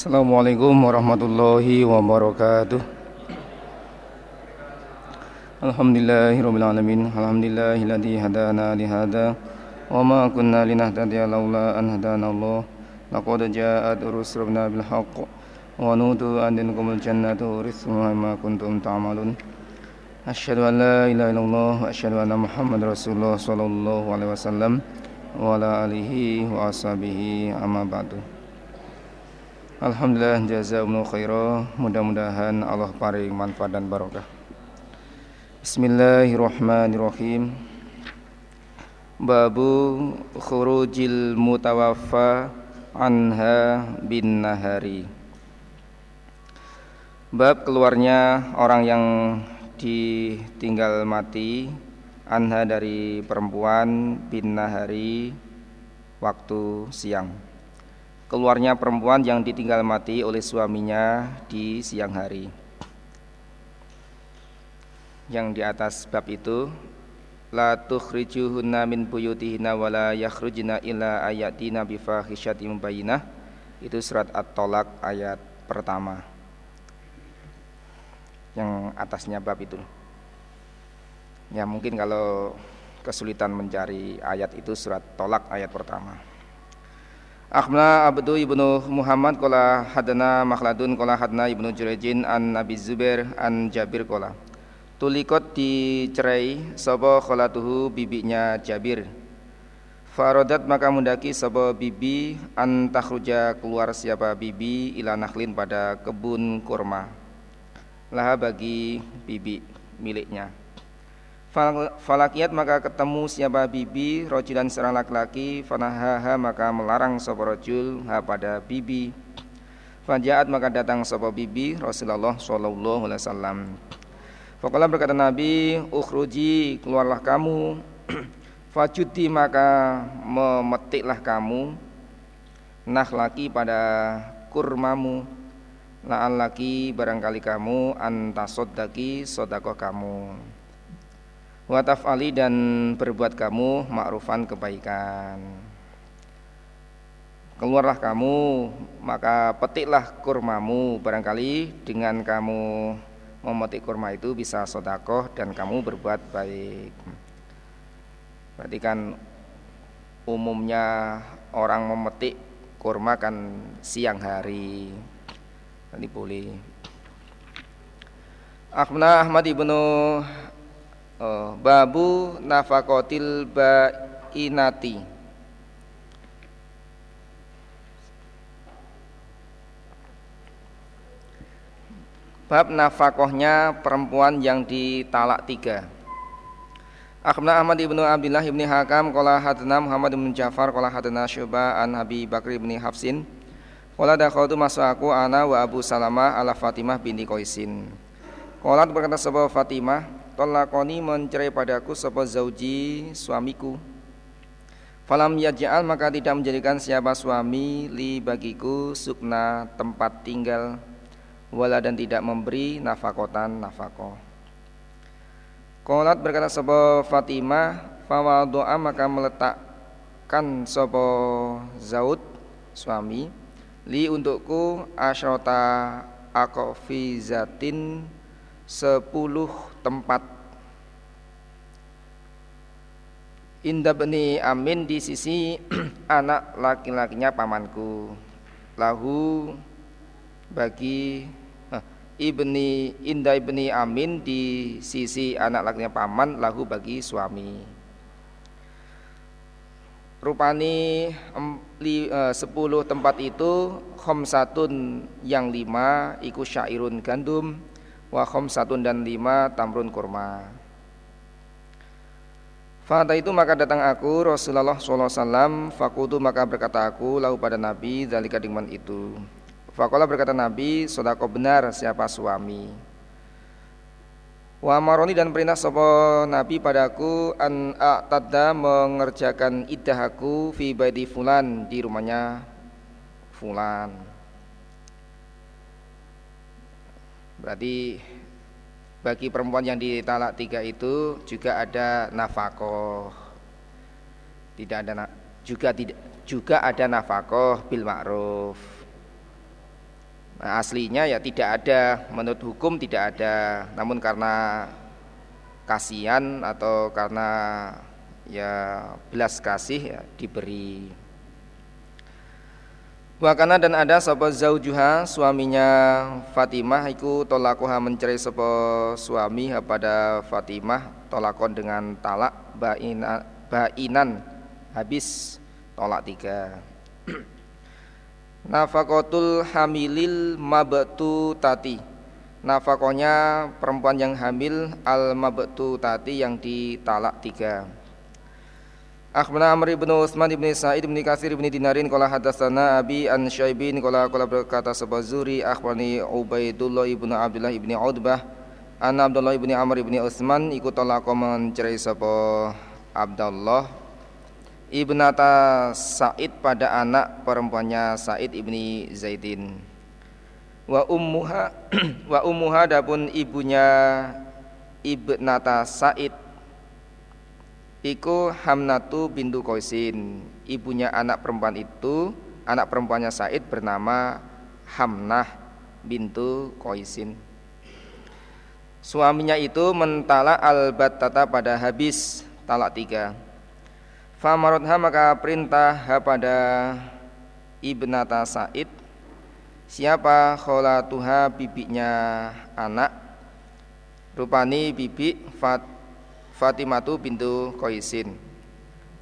Assalamualaikum warahmatullahi wabarakatuh. Alhamdulillahirabbil alamin alhamdulillahilladzi hadana li hada wa ma kunna linahtadiya laula an hadana Allah. Laqad ja'at rusuluna bil haqq. Wa nudu an dinkumul jannatu urithuha ma kuntum ta'malun. Asyhadu an la ilaha illallah wa asyhadu anna Muhammadar Rasulullah sallallahu alaihi wasallam wa ala alihi wa ashabihi amma ba'du Alhamdulillah jazakumullah khairah mudah-mudahan Allah paring manfaat dan barokah. Bismillahirrahmanirrahim. Babu khurujil mutawaffa anha bin nahari. Bab keluarnya orang yang ditinggal mati anha dari perempuan bin nahari waktu siang keluarnya perempuan yang ditinggal mati oleh suaminya di siang hari yang di atas bab itu la tukhrijuhunna min buyutihinna wa la yakhrujna illa ayatina bi fahishatin mubayyinah itu surat at-talaq ayat pertama yang atasnya bab itu. Ya mungkin kalau kesulitan mencari ayat itu surat tolak ayat pertama. Akhna Abdu ibnu Muhammad kola hadana Makhladun kola hadna ibnu Jurejin an Nabi Zubair an Jabir kola. Tulikot dicerai sobo tuhu bibinya Jabir. Farodat maka mundaki sobo bibi an takhruja keluar siapa bibi ila nakhlin pada kebun kurma laha bagi bibi miliknya Falakiat maka ketemu siapa bibi rojulan seorang laki-laki. Fanahaha maka melarang sopo rojul ha pada bibi. Fajaat maka datang sopo bibi Rasulullah Shallallahu Alaihi Wasallam. Fakala berkata Nabi Ukhruji keluarlah kamu. Fajuti maka memetiklah kamu. Nah laki pada kurmamu. La'al laki barangkali kamu antasoddaki sodakoh kamu Wataf ali dan berbuat kamu ma'rufan kebaikan. Keluarlah kamu maka petiklah kurmamu. Barangkali dengan kamu memetik kurma itu bisa sodakoh dan kamu berbuat baik. Berarti kan umumnya orang memetik kurma kan siang hari. Nanti boleh. Akhna Ahmad ibnu oh, Babu nafakotil bainati. Bab nafakohnya perempuan yang ditalak tiga. Akhna Ahmad ibnu Abdullah ibni Hakam Kola hadna Muhammad ibn Ja'far Kola hadna Syuba an Habib Bakri ibni Hafsin. Qala dakhaltu masuk aku ana wa Abu Salamah ala Fatimah binti Qaisin. Qalat berkata sebuah Fatimah, "Talaqani mencerai padaku sebuah zauji suamiku." Falam yaj'al maka tidak menjadikan siapa suami li bagiku sukna tempat tinggal wala dan tidak memberi nafakotan nafako. Qalat berkata sebuah Fatimah, doa maka meletakkan sebuah zaud suami li untukku asyota akofizatin sepuluh tempat Indah beni Amin di sisi anak laki-lakinya pamanku. Lahu bagi ibni Indah ibni Amin di sisi anak lakinya paman lahu bagi suami. Rupani li, uh, sepuluh tempat itu khomsatun yang lima iku syairun gandum wa khomsatun dan lima tamrun kurma Fata itu maka datang aku Rasulullah SAW Fakutu maka berkata aku Lau pada Nabi Zalika dengan itu. Fakola berkata Nabi Sodako benar siapa suami? Wa maroni dan perintah sopo Nabi padaku an a'tadda mengerjakan iddahaku fi baiti fulan di rumahnya fulan. Berarti bagi perempuan yang ditalak tiga itu juga ada nafakoh. Tidak ada juga tidak juga ada nafakoh bil ma'ruf. Nah, aslinya ya tidak ada, menurut hukum tidak ada. Namun karena kasihan atau karena ya belas kasih ya diberi. Wakana dan ada sapa zaujuha suaminya Fatimah iku tolakuha mencerai sapa suami pada Fatimah tolakon dengan talak baina, bainan habis tolak tiga. Nafakotul hamilil mabatu tati Nafakonya perempuan yang hamil al mabatu tati yang ditalak tiga Akhbarana Amr ibn Utsman ibn Sa'id ibn Katsir ibn Dinarin qala hadatsana Abi an Syaibin qala qala berkata Sabazuri akhbarani Ubaidullah ibn Abdullah ibn Udbah an Abdullah ibn Amr ibn Utsman ikut talak mencerai sapa Abdullah ibnata Said pada anak perempuannya Said ibni Zaidin. Wa ummuha wa ummuha dapun ibunya ibnata Said iku Hamnatu bintu Qaisin. Ibunya anak perempuan itu anak perempuannya Said bernama Hamnah bintu Qaisin. Suaminya itu mentala al-battata pada habis talak tiga. Famarotha maka perintah pada ibnata Said Siapa kholatuha bibinya anak? Rupani bibi Fat, Fatimatu bintu Koisin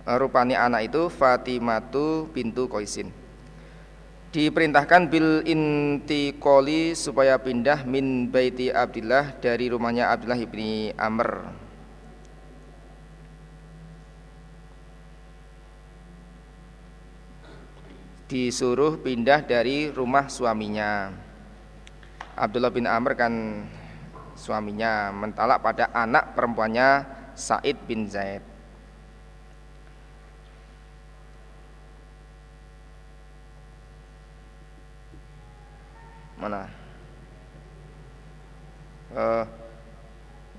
Rupani anak itu Fatimatu bintu Koisin Diperintahkan bil intikoli supaya pindah min baiti Abdillah dari rumahnya Abdullah ibni Amr. Disuruh pindah dari rumah suaminya. Abdullah bin Amr kan suaminya mentalak pada anak perempuannya Said bin Zaid. Mana? Uh,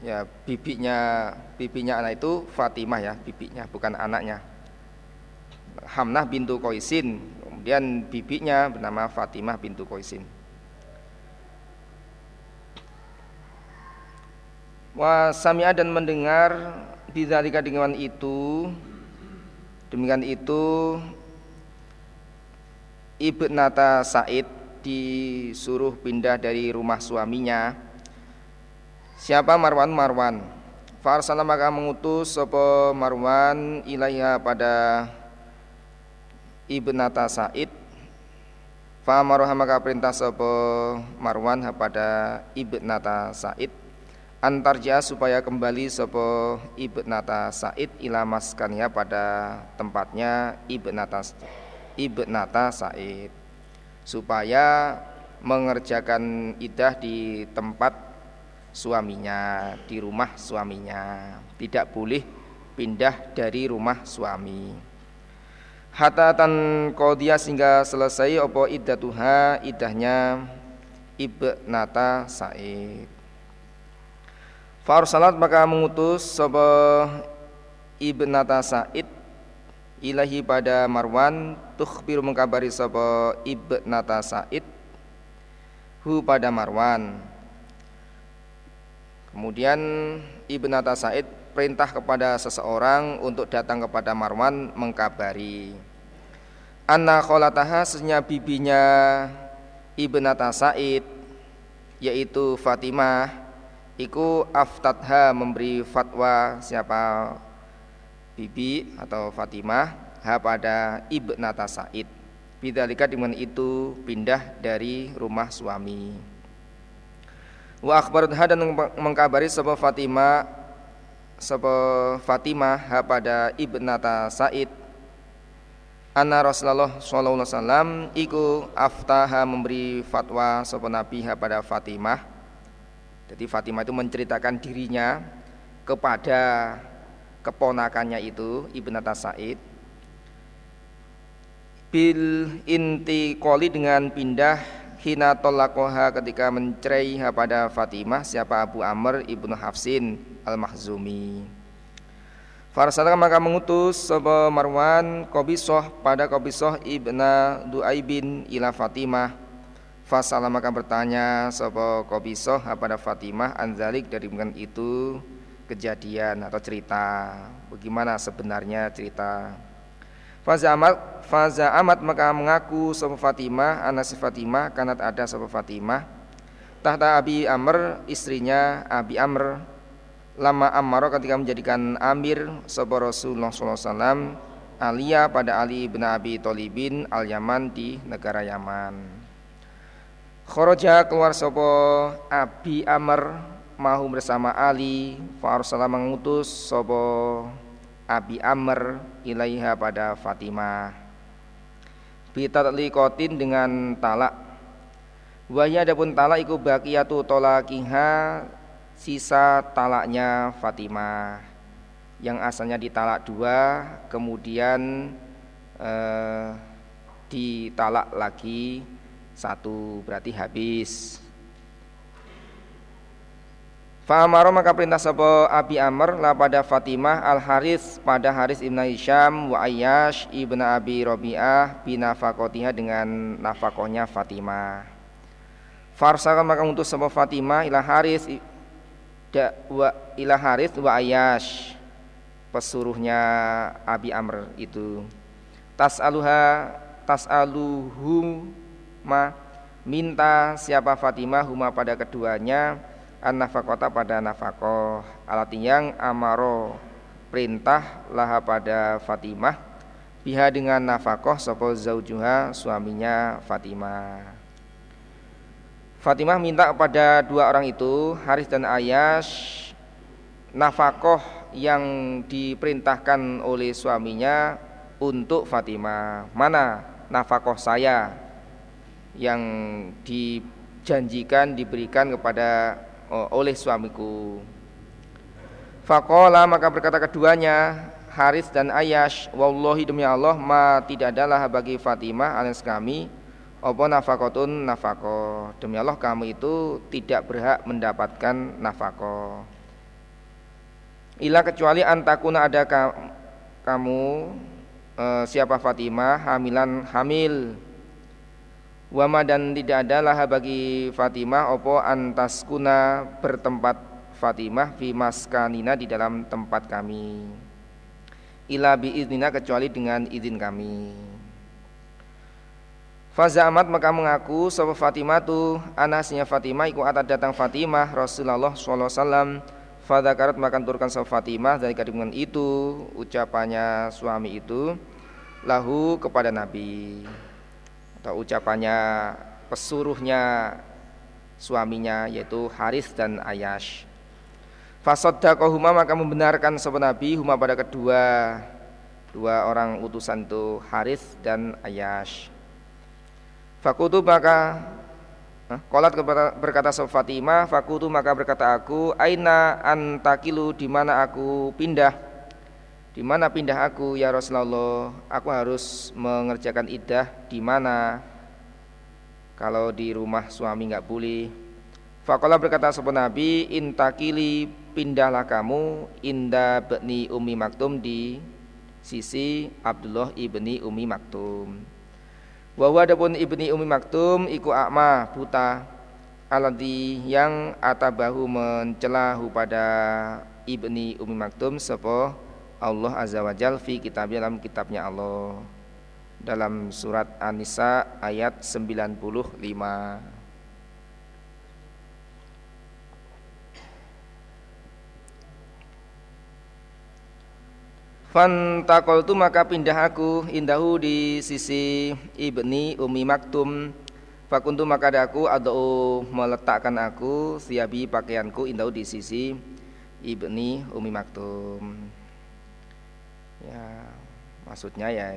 ya bibinya bibinya anak itu Fatimah ya bibinya bukan anaknya Hamnah bintu Koisin Kemudian bibinya bernama Fatimah bintu Qaisin. Wa sami'a dan mendengar bidzalika dengan itu demikian itu Ibnata Said disuruh pindah dari rumah suaminya. Siapa? Marwan Marwan. Farsala maka mengutus sopo Marwan ilaiha pada ibnata Said. Fa'amaroha maka perintah sopo Marwan pada ibnata Said antarja supaya kembali sopo ibnata Said ila maskania pada tempatnya ibnata ibnata Said. Supaya mengerjakan idah di tempat suaminya di rumah suaminya. Tidak boleh pindah dari rumah suami. Hatta tan qadhiya sehingga selesai apa iddatuha idahnya ibnata Said Farsalat maka mengutus sapa ibnata Said ilahi pada Marwan tukhbir mengkabari sapa ibnata Said hu pada Marwan. Kemudian Ibnata Said perintah kepada seseorang untuk datang kepada Marwan mengkabari. Anna kholataha sesnya bibinya ibnata Said yaitu Fatimah iku aftatha memberi fatwa siapa bibi atau Fatimah ha pada ibnata Said Bidzalika dengan itu pindah dari rumah suami. Wa akhbarutha dan mengkabari sebuah Fatimah sebuah Fatimah ha pada ibnata Said Anna Rasulullah sallallahu alaihi wasallam iku aftaha memberi fatwa sapa nabi pada Fatimah. Jadi Fatimah itu menceritakan dirinya kepada keponakannya itu Ibnu Sa'id bil inti koli dengan pindah hina tolakoha ketika mencerai pada Fatimah siapa Abu Amr ibnu Hafsin al-Mahzumi. Farsala maka mengutus sapa Marwan Qabisoh pada Qabisoh ibna Duaibin ila Fatimah Fasalah maka bertanya Sopo Kobisoh kepada Fatimah Anzalik dari bukan itu kejadian atau cerita. Bagaimana sebenarnya cerita? Faza amat, Faza amat maka mengaku Sopo Fatimah Anas Fatimah Kanat ada Sopo Fatimah. Tahta Abi Amr istrinya Abi Amr. Lama Ammar ketika menjadikan Amir Sopo Rasulullah SAW Aliyah pada Ali bin Abi Tolibin Al-Yaman di negara Yaman Khoroja keluar sopo Abi Amr mahu bersama Ali Farsala mengutus sopo Abi Amr ilaiha pada Fatimah. Kotin dengan talak. Wahya adapun talak iku bakiyatu tolakiha sisa talaknya Fatimah. Yang asalnya ditalak dua kemudian eh, ditalak lagi satu berarti habis Fa'amaro maka perintah sapa Abi Amr la pada Fatimah Al Haris pada Haris ibn Hisham wa Ayyash ibn Abi Robi'ah binafakotiha dengan nafakohnya Fatimah. Farsakan maka untuk sapa Fatimah ila Haris da, wa ila Haris wa Ayyash pesuruhnya Abi Amr itu. Tas'aluha tas'aluhum ma minta siapa Fatimah huma pada keduanya an nafakota pada nafakoh. Alat yang amaro perintah laha pada Fatimah biha dengan nafakoh sopo zaujuha suaminya Fatimah. Fatimah minta kepada dua orang itu Haris dan Ayash nafakoh yang diperintahkan oleh suaminya untuk Fatimah. Mana nafakoh saya yang dijanjikan diberikan kepada oh, oleh suamiku. Fakola maka berkata keduanya Haris dan Ayash Wallahi demi Allah ma tidak adalah bagi Fatimah alias kami Opo nafakotun nafako. Demi Allah kamu itu tidak berhak mendapatkan nafako. Ila kecuali antakuna ada kamu eh, Siapa Fatimah hamilan hamil Wama dan tidak adalah bagi Fatimah opo antaskuna bertempat Fatimah fi maskanina di dalam tempat kami. Ila biiznina kecuali dengan izin kami. Fazamat maka mengaku sapa Fatimah tu anasnya Fatimah iku atat datang Fatimah Rasulullah sallallahu alaihi wasallam Fadakarat makan turkan sapa Fatimah dari kandungan itu ucapannya suami itu lahu kepada Nabi atau ucapannya pesuruhnya suaminya yaitu Haris dan Ayash. Fasaddaqahuma maka membenarkan sahabat Nabi huma pada kedua dua orang utusan itu Haris dan Ayash. Fakutu maka Kolat berkata sahabat Fatimah, fakutu maka berkata aku, aina antakilu di mana aku pindah di mana pindah aku ya Rasulullah? Aku harus mengerjakan idah di mana? Kalau di rumah suami nggak boleh. Fakola berkata sopan Nabi, intakili pindahlah kamu inda bni umi maktum di sisi Abdullah ibni umi maktum. Bahwa adapun ibni umi maktum iku akma buta aladi yang atabahu mencelahu pada ibni umi maktum sepo Allah Azza wa Jal fi kitab dalam kitabnya Allah. Dalam surat An-Nisa ayat 95 Fantakoltu maka pindah aku indahu di sisi ibni Umi Maktum. Fakuntu maka aku adau meletakkan aku siabi pakaianku indahu di sisi ibni Umi Maktum ya maksudnya ya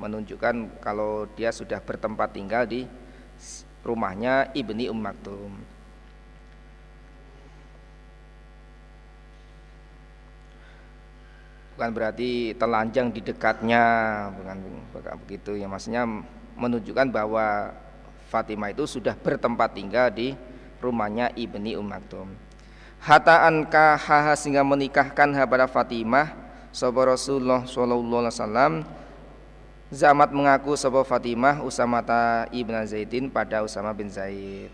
menunjukkan kalau dia sudah bertempat tinggal di rumahnya Ibni Um Maktum. Bukan berarti telanjang di dekatnya bukan, bukan begitu ya. Maksudnya menunjukkan bahwa Fatimah itu sudah bertempat tinggal di rumahnya Ibni Um Maktum. Haha sehingga menikahkan kepada Fatimah sapa Rasulullah sallallahu alaihi wasallam. Zamat mengaku sapa Fatimah Usamata ibn Zaidin pada Usama bin Zaid.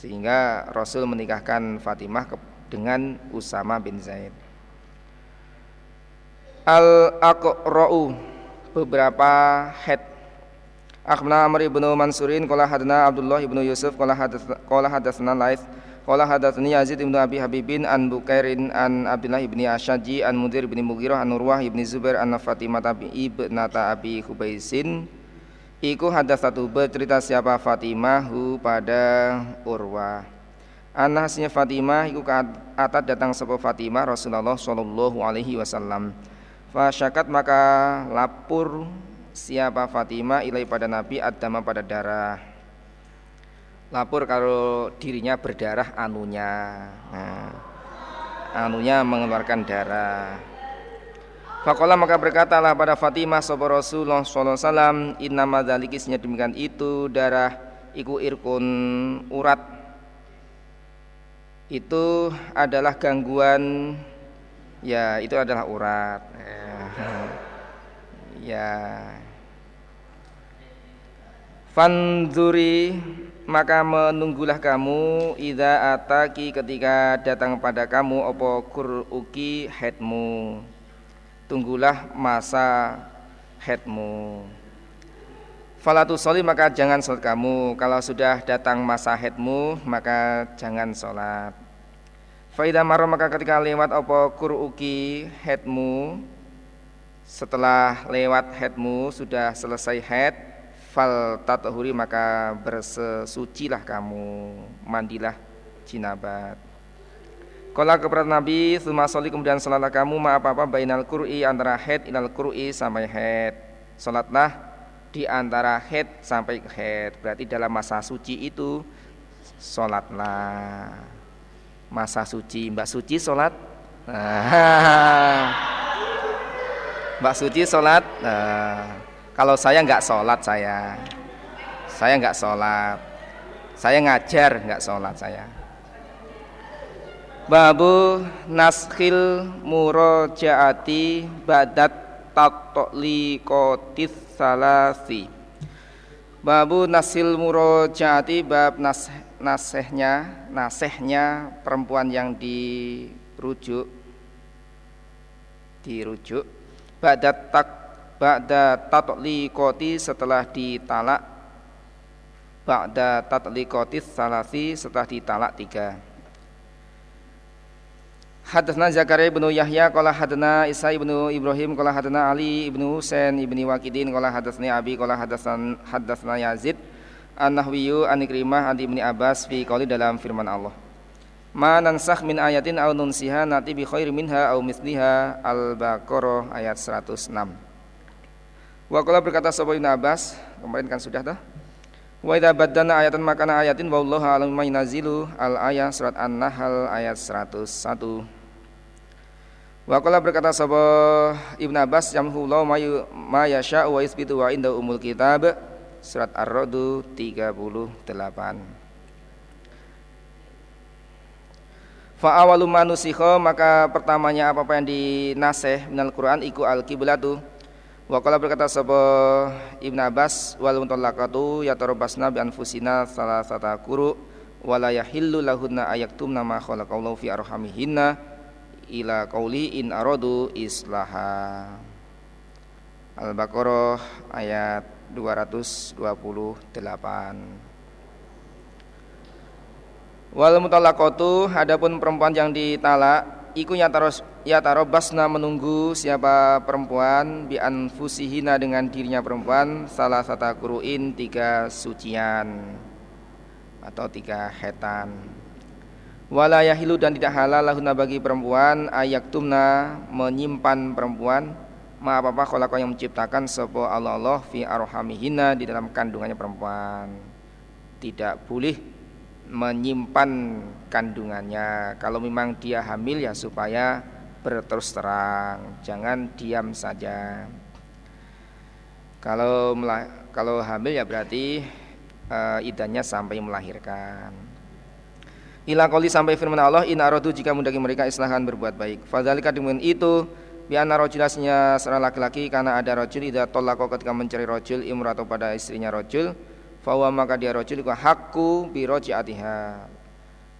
Sehingga Rasul menikahkan Fatimah dengan Usama bin Zaid. Al aqra'u beberapa head. Akhna Amr ibnu Mansurin qala hadana Abdullah ibnu Yusuf qala hadatsana Laits qala hadatsani Yazid ibnu Abi Habibin an Bukairin an Abdullah ibni Asyaji an Mudir ibni Mughirah an Urwah ibni Zubair an Fatimah tabi ibnata Abi Hubaisin. Iku hadas satu bercerita siapa Fatimah hu pada Urwah. Anasnya Fatimah iku atat datang sebuah Fatimah Rasulullah Shallallahu alaihi wasallam. Fasyakat maka lapor siapa Fatimah ilai pada Nabi adama pada darah. Lapor kalau dirinya berdarah anunya. Nah, anunya mengeluarkan darah. Fakola maka berkatalah pada Fatimah sopo Rasulullah wasallam inna madzalikisnya demikian itu darah iku irkun urat itu adalah gangguan ya itu adalah urat ya Fanzuri maka menunggulah kamu ida ataki ketika datang pada kamu opo kuruki headmu? Tunggulah masa headmu. Falatu soli maka jangan sholat kamu. Kalau sudah datang masa headmu maka jangan sholat Faidah marah maka ketika lewat opo kuruki headmu? Setelah lewat headmu sudah selesai head fal tatahuri maka bersesucilah kamu mandilah jinabat. Kala kepada Nabi Suma soli kemudian salatlah kamu ma apa-apa Bainal kur'i antara head inal kur'i sampai head. Salatlah di antara head sampai head Berarti dalam masa suci itu Salatlah. Masa suci Mbak suci salat? Nah. Mbak Suci sholat nah, Kalau saya nggak sholat saya. Saya nggak sholat. Saya ngajar nggak sholat saya. Babu naskhil murojaati badat kotis salasi. Babu nasil murojaati bab nas nasehnya nasehnya perempuan yang dirujuk. Dirujuk. Ba'da tak ba'da tatliqati setelah ditalak. Ba'da tatliqatis salasi setelah ditalak tiga. Hadatsna Zakaria ibnu Yahya qala hadatsna Isa ibnu Ibrahim qala hadatsna Ali ibnu Husain ibni Waqidin qala hadatsni Abi qala hadatsna hadatsna Yazid An-Nahwiyu an Ikrimah an Ibni Abbas fi qouli dalam firman Allah. Ma nansakh min ayatin aw nunsiha nati bi khairi minha aw misliha Al-Baqarah ayat 106. Wa qala berkata sapa Ibnu Abbas, kemarin kan sudah dah. Wa idza baddana ayatan makana ayatin wallahu alam ma al ayat surat An-Nahl ayat 101. Wa qala berkata sapa Ibnu Abbas yamhu Allah ma yasha wa yusbitu wa inda umul kitab surat Ar-Ra'd 38. Fa awalu manusikho maka pertamanya apa-apa yang dinaseh minal Quran iku al kiblatu. Wa qala berkata sapa Ibn Abbas wal mutallaqatu yatarabasna bi anfusina salasata quru wala yahillu lahunna ayaktumna ma khalaqallahu fi arhamihinna ila qauli in aradu islaha. Al-Baqarah ayat 228. Wal mutallaqatu adapun perempuan yang ditalak iku yataros yatarobasna menunggu siapa perempuan bi anfusihina dengan dirinya perempuan salah satu kuruin tiga sucian atau tiga hetan. Wala yahilu dan tidak halal lahuna bagi perempuan ayaktumna menyimpan perempuan. Ma apa apa kalau yang menciptakan sepo Allah Allah fi arhamihina di dalam kandungannya perempuan. Tidak boleh menyimpan kandungannya. Kalau memang dia hamil ya supaya berterus terang, jangan diam saja. Kalau kalau hamil ya berarti uh, idahnya sampai melahirkan. Ila kali sampai firman Allah in aradu jika mendaki mereka islahan berbuat baik. Fadzalika dengan itu Biana rojulasnya seorang laki-laki karena ada rojul tidak tolako ketika mencari rojul atau pada istrinya rojul Fawa maka dia rojul itu hakku birojiatiha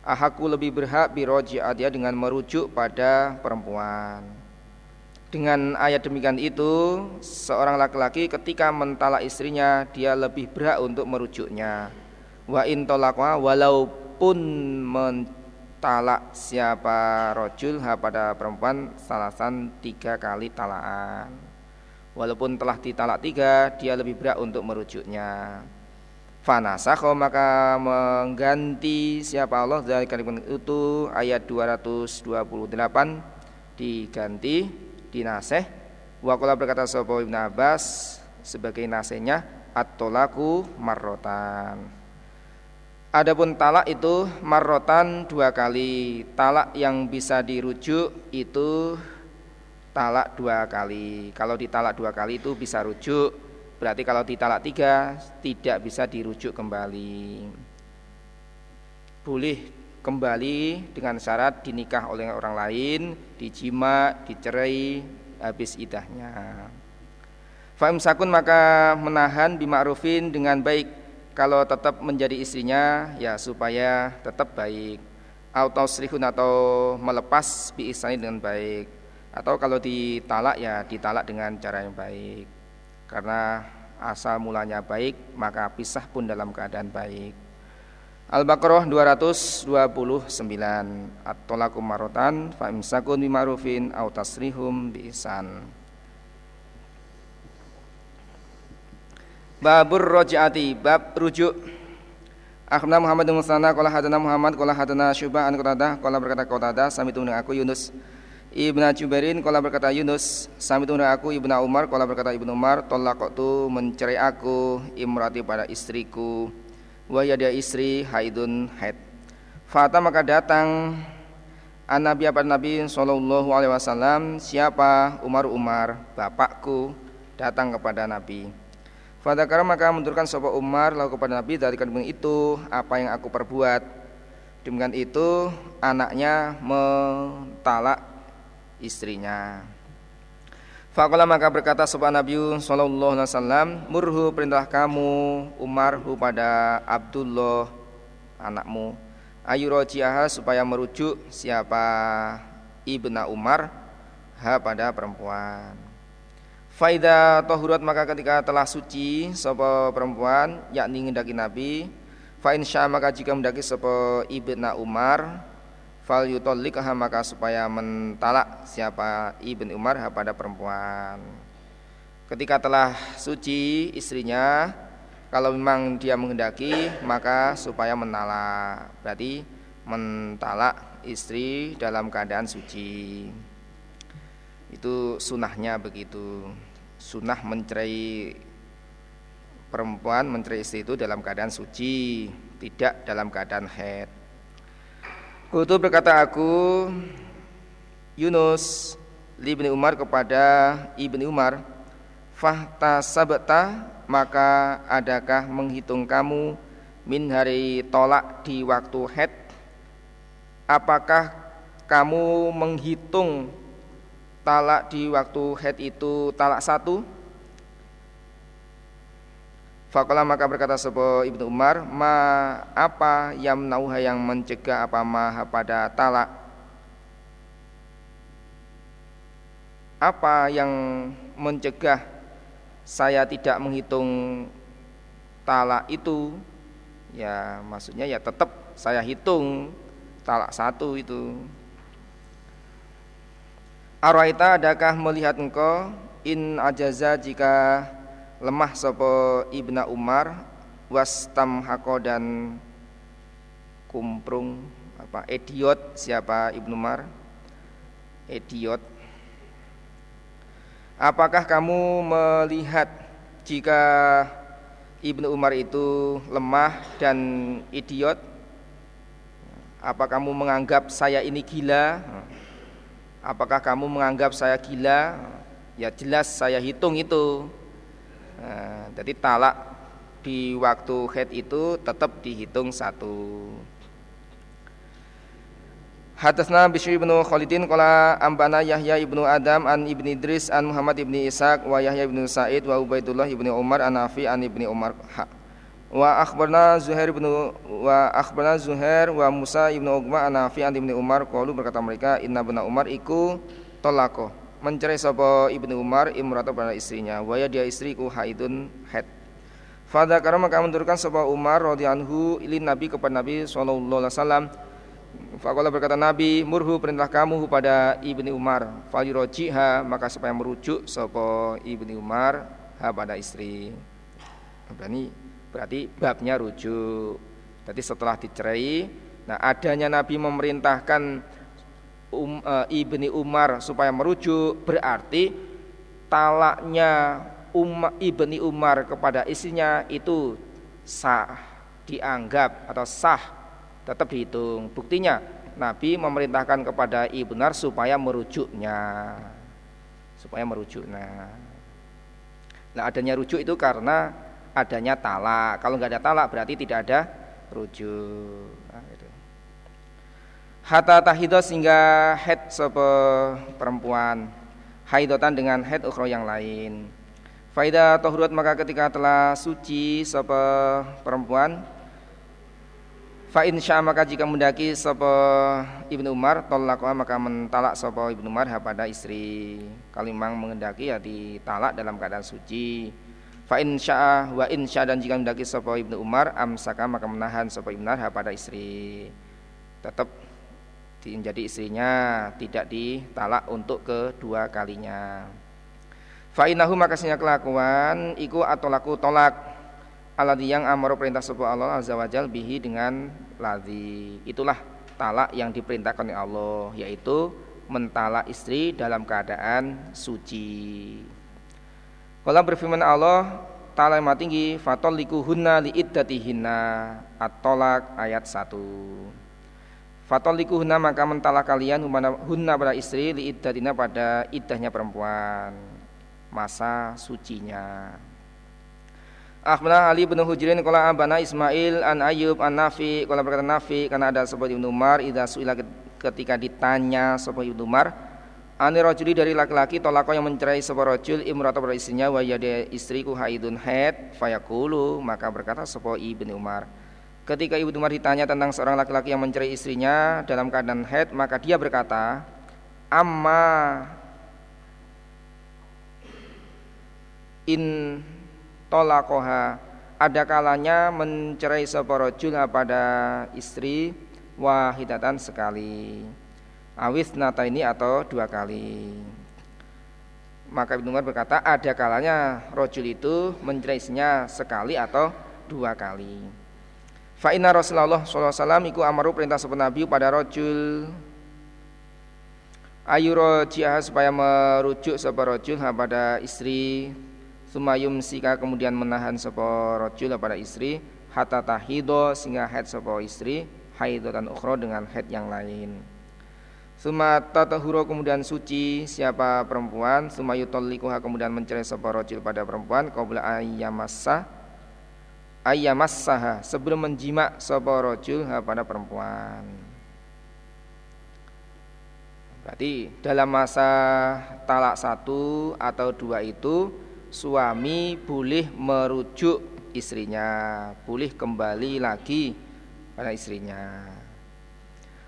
Ahaku lebih berhak birojiatiha dengan merujuk pada perempuan. Dengan ayat demikian itu seorang laki-laki ketika mentalak istrinya dia lebih berhak untuk merujuknya. Wa in walaupun talak siapa rojul ha pada perempuan salasan tiga kali talaan walaupun telah ditalak tiga dia lebih berat untuk merujuknya fanasakho maka mengganti siapa Allah dari kalimat itu ayat 228 diganti dinaseh. Wakola berkata Sopo Ibn Abbas sebagai nasehnya at-tolaku marrotan. Adapun talak itu marrotan dua kali. Talak yang bisa dirujuk itu talak dua kali. Kalau ditalak dua kali itu bisa rujuk Berarti kalau ditalak tiga tidak bisa dirujuk kembali. Boleh kembali dengan syarat dinikah oleh orang lain Dijima, dicerai, habis idahnya. Fa'im sakun maka menahan bima'rufin dengan baik. Kalau tetap menjadi istrinya ya supaya tetap baik. Atau serihun atau melepas bi dengan baik. Atau kalau ditalak ya ditalak dengan cara yang baik karena asal mulanya baik maka pisah pun dalam keadaan baik. Al-Baqarah 229 At-tolakum marotan fa imsakun bima'rufin au tasrihum bi ihsan. Babur rojaati bab rujuk. Akhbarna Muhammad bin Musana qala hadana Muhammad qala hadana Syubah an Qatadah qala berkata Qatadah sami tu aku Yunus Ibnu Jubairin qala berkata Yunus sami tu aku Ibnu Umar. Qala berkata Ibnu Umar talaqtu mencerai aku imrati pada istriku. Wa dia istri haidun haid. Fata maka datang An Nabi apa Nabi Sallallahu Alaihi Wasallam? Siapa Umar Umar Bapakku Datang kepada Nabi? Fadakara maka menurunkan sopa Umar lalu kepada Nabi dari kandungan itu apa yang aku perbuat. Demikian itu anaknya mentalak istrinya. Fakola maka berkata sopa Nabi Sallallahu Alaihi Wasallam murhu perintah kamu Umar hu pada Abdullah anakmu. Ayu rojiaha supaya merujuk siapa? Ibna Umar ha pada perempuan. Faida tohurat maka ketika telah suci sopo perempuan yakni ngendaki Nabi fa insya maka jika mendaki sopo ibna Umar fal yutollikah maka supaya mentalak siapa ibn Umar pada perempuan. Ketika telah suci istrinya kalau memang dia menghendaki maka supaya mentalak. Berarti mentalak istri dalam keadaan suci. Itu sunahnya begitu. Sunah mencerai perempuan mencerai istri itu dalam keadaan suci tidak dalam keadaan head Kutu berkata aku Yunus Ibni Umar kepada Ibni Umar Fahta sabta maka adakah menghitung kamu min hari tolak di waktu head? Apakah kamu menghitung talak di waktu head itu talak satu Fakola maka berkata sebuah Ibnu Umar Ma apa yang nauha yang mencegah apa ma pada talak? Apa yang mencegah saya tidak menghitung talak itu? Ya maksudnya ya tetap saya hitung talak satu itu. Araita adakah melihat engkau? In ajaza jika lemah sopo ibna Umar wastam hako dan kumprung apa idiot siapa ibnu Umar idiot Apakah kamu melihat jika Ibnu Umar itu lemah dan idiot? Apa kamu menganggap saya ini gila? Apakah kamu menganggap saya gila? Ya jelas saya hitung itu. Nah, jadi talak di waktu head itu tetap dihitung satu. Hadatsna Bishr bin Khalidin qala ambana Yahya ibnu Adam an ibni Idris an Muhammad ibni Ishaq wa Yahya ibnu Sa'id wa Ubaidullah ibni Umar an Nafi an ibni Umar. Wa akhbarna Zuhair ibnu wa akhbarna Zuhair wa Musa ibnu Uqbah an Nafi an ibni Umar qalu berkata mereka inna bin Umar iku tolako mencerai sapa ibnu Umar imrata pada istrinya wa ya dia istriku haidun haid Fadha karena maka menurunkan sapa Umar radhiyallahu ilin Nabi kepada Nabi sallallahu alaihi wasallam Fakola berkata Nabi, murhu perintah kamu pada ibni Umar, falirojiha maka supaya merujuk sopo ibni Umar ha pada istri. Berani berarti babnya rujuk. Jadi setelah dicerai, nah adanya Nabi memerintahkan um, e, ibni Umar supaya merujuk berarti talaknya um, ibni Umar kepada istrinya itu sah dianggap atau sah tetap dihitung. Buktinya Nabi memerintahkan kepada Ibnar supaya merujuknya. Supaya merujuknya. Nah, adanya rujuk itu karena adanya talak. Kalau nggak ada talak berarti tidak ada rujuk. Hatta tahido sehingga head sopo perempuan haidotan dengan head ukhro yang lain. Faida tohruat maka ketika telah suci sopo perempuan Fa insya maka jika mendaki sapa Ibnu Umar tolakwa maka mentalak sapa Ibnu Umar pada istri. Kalau memang mengendaki ya ditalak dalam keadaan suci. Fa insya wa insya dan jika mendaki sapa Ibnu Umar amsaka maka menahan sapa Ibnu Umar pada istri. Tetap menjadi istrinya tidak ditalak untuk kedua kalinya. Fa innahu maka kelakuan iku atau laku tolak Alladhi yang amaro perintah sebuah Allah azza wajal bihi dengan ladhi. Itulah talak yang diperintahkan oleh Allah yaitu mentalak istri dalam keadaan suci. Kalau berfirman Allah Ta'ala yang tinggi Fatoliku hunna li iddatihinna At-tolak ayat 1 Fatoliku hunna maka mentalak kalian Hunna pada istri li iddatina pada iddahnya perempuan. Masa sucinya. Akhbarana Ali bin Hujrin qala abana Ismail an Ayyub an Nafi qala berkata Nafi karena ada sebuah Ibnu Umar idza suila ketika ditanya sebuah Ibnu Umar Ani rajuli dari laki-laki tolako yang mencerai sebuah rajul imrata pada istrinya wa yade istriku haidun haid fayaqulu maka berkata sebuah Ibnu Umar Ketika Ibnu Umar ditanya tentang seorang laki-laki yang mencerai istrinya dalam keadaan haid maka dia berkata amma in tolakoha. Ada kalanya mencerai seporojul pada istri wahidatan sekali. Awis nata ini atau dua kali. Maka Ibnu Umar berkata ada kalanya rojul itu mencerai istrinya sekali atau dua kali fa inna Rasulullah SAW iku amaru perintah sepenuh Nabi pada rojul. Ayu rojiah supaya merujuk sebuah rojul pada istri. Sumayum sika kemudian menahan sopo rojul pada istri. Hatta tahido sehingga head sopo istri. Haido dan ukhro dengan head yang lain. Suma tatahuro kemudian suci siapa perempuan. Suma yutolikuha kemudian mencerai sopo rojul pada perempuan. Qabla ayyamassa Ayyamassaha sebelum menjima sopo rojul pada perempuan Berarti dalam masa talak satu atau dua itu suami boleh merujuk istrinya, boleh kembali lagi pada istrinya.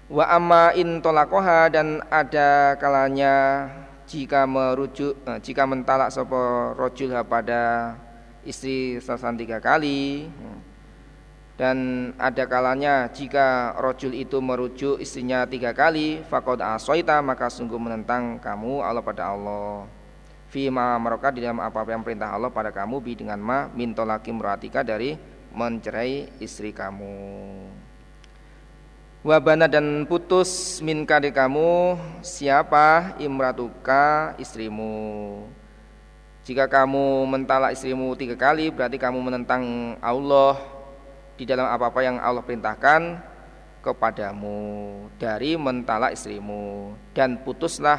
Wa amma in tolakoha dan ada kalanya jika merujuk eh, jika mentalak sopo rojul pada istri selesai tiga kali. Dan ada kalanya jika rojul itu merujuk istrinya tiga kali fakod asoita maka sungguh menentang kamu Allah pada Allah. Fima mereka di dalam apa-apa yang perintah Allah pada kamu bi dengan ma mintolaki muratika dari mencerai istri kamu. Wabana dan putus min kade kamu siapa imratuka istrimu jika kamu mentalak istrimu tiga kali berarti kamu menentang Allah di dalam apa-apa yang Allah perintahkan kepadamu. Dari mentalak istrimu. Dan putuslah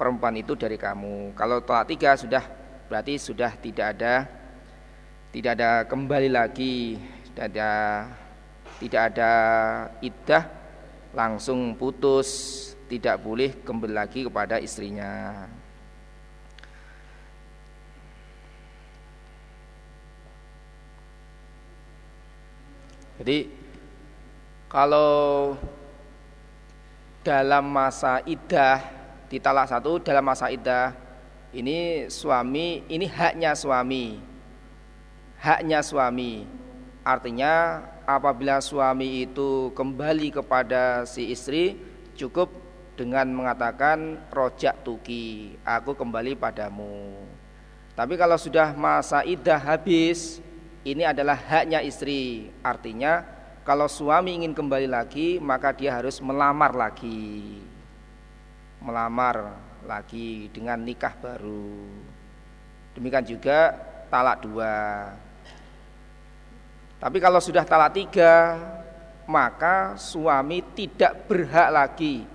perempuan itu dari kamu. Kalau tolak tiga sudah. Berarti sudah tidak ada tidak ada kembali lagi, tidak ada tidak ada iddah. Langsung putus. Tidak boleh kembali lagi kepada istrinya jadi kalau dalam masa idah di talak satu dalam masa idah ini suami ini haknya suami haknya suami. Artinya apabila suami itu kembali kepada si istri cukup dengan mengatakan rojak tuki, aku kembali padamu. Tapi kalau sudah masa idah habis, ini adalah haknya istri. Artinya kalau suami ingin kembali lagi, maka dia harus melamar lagi. Melamar lagi dengan nikah baru. Demikian juga talak dua. Tapi kalau sudah talak tiga, maka suami tidak berhak lagi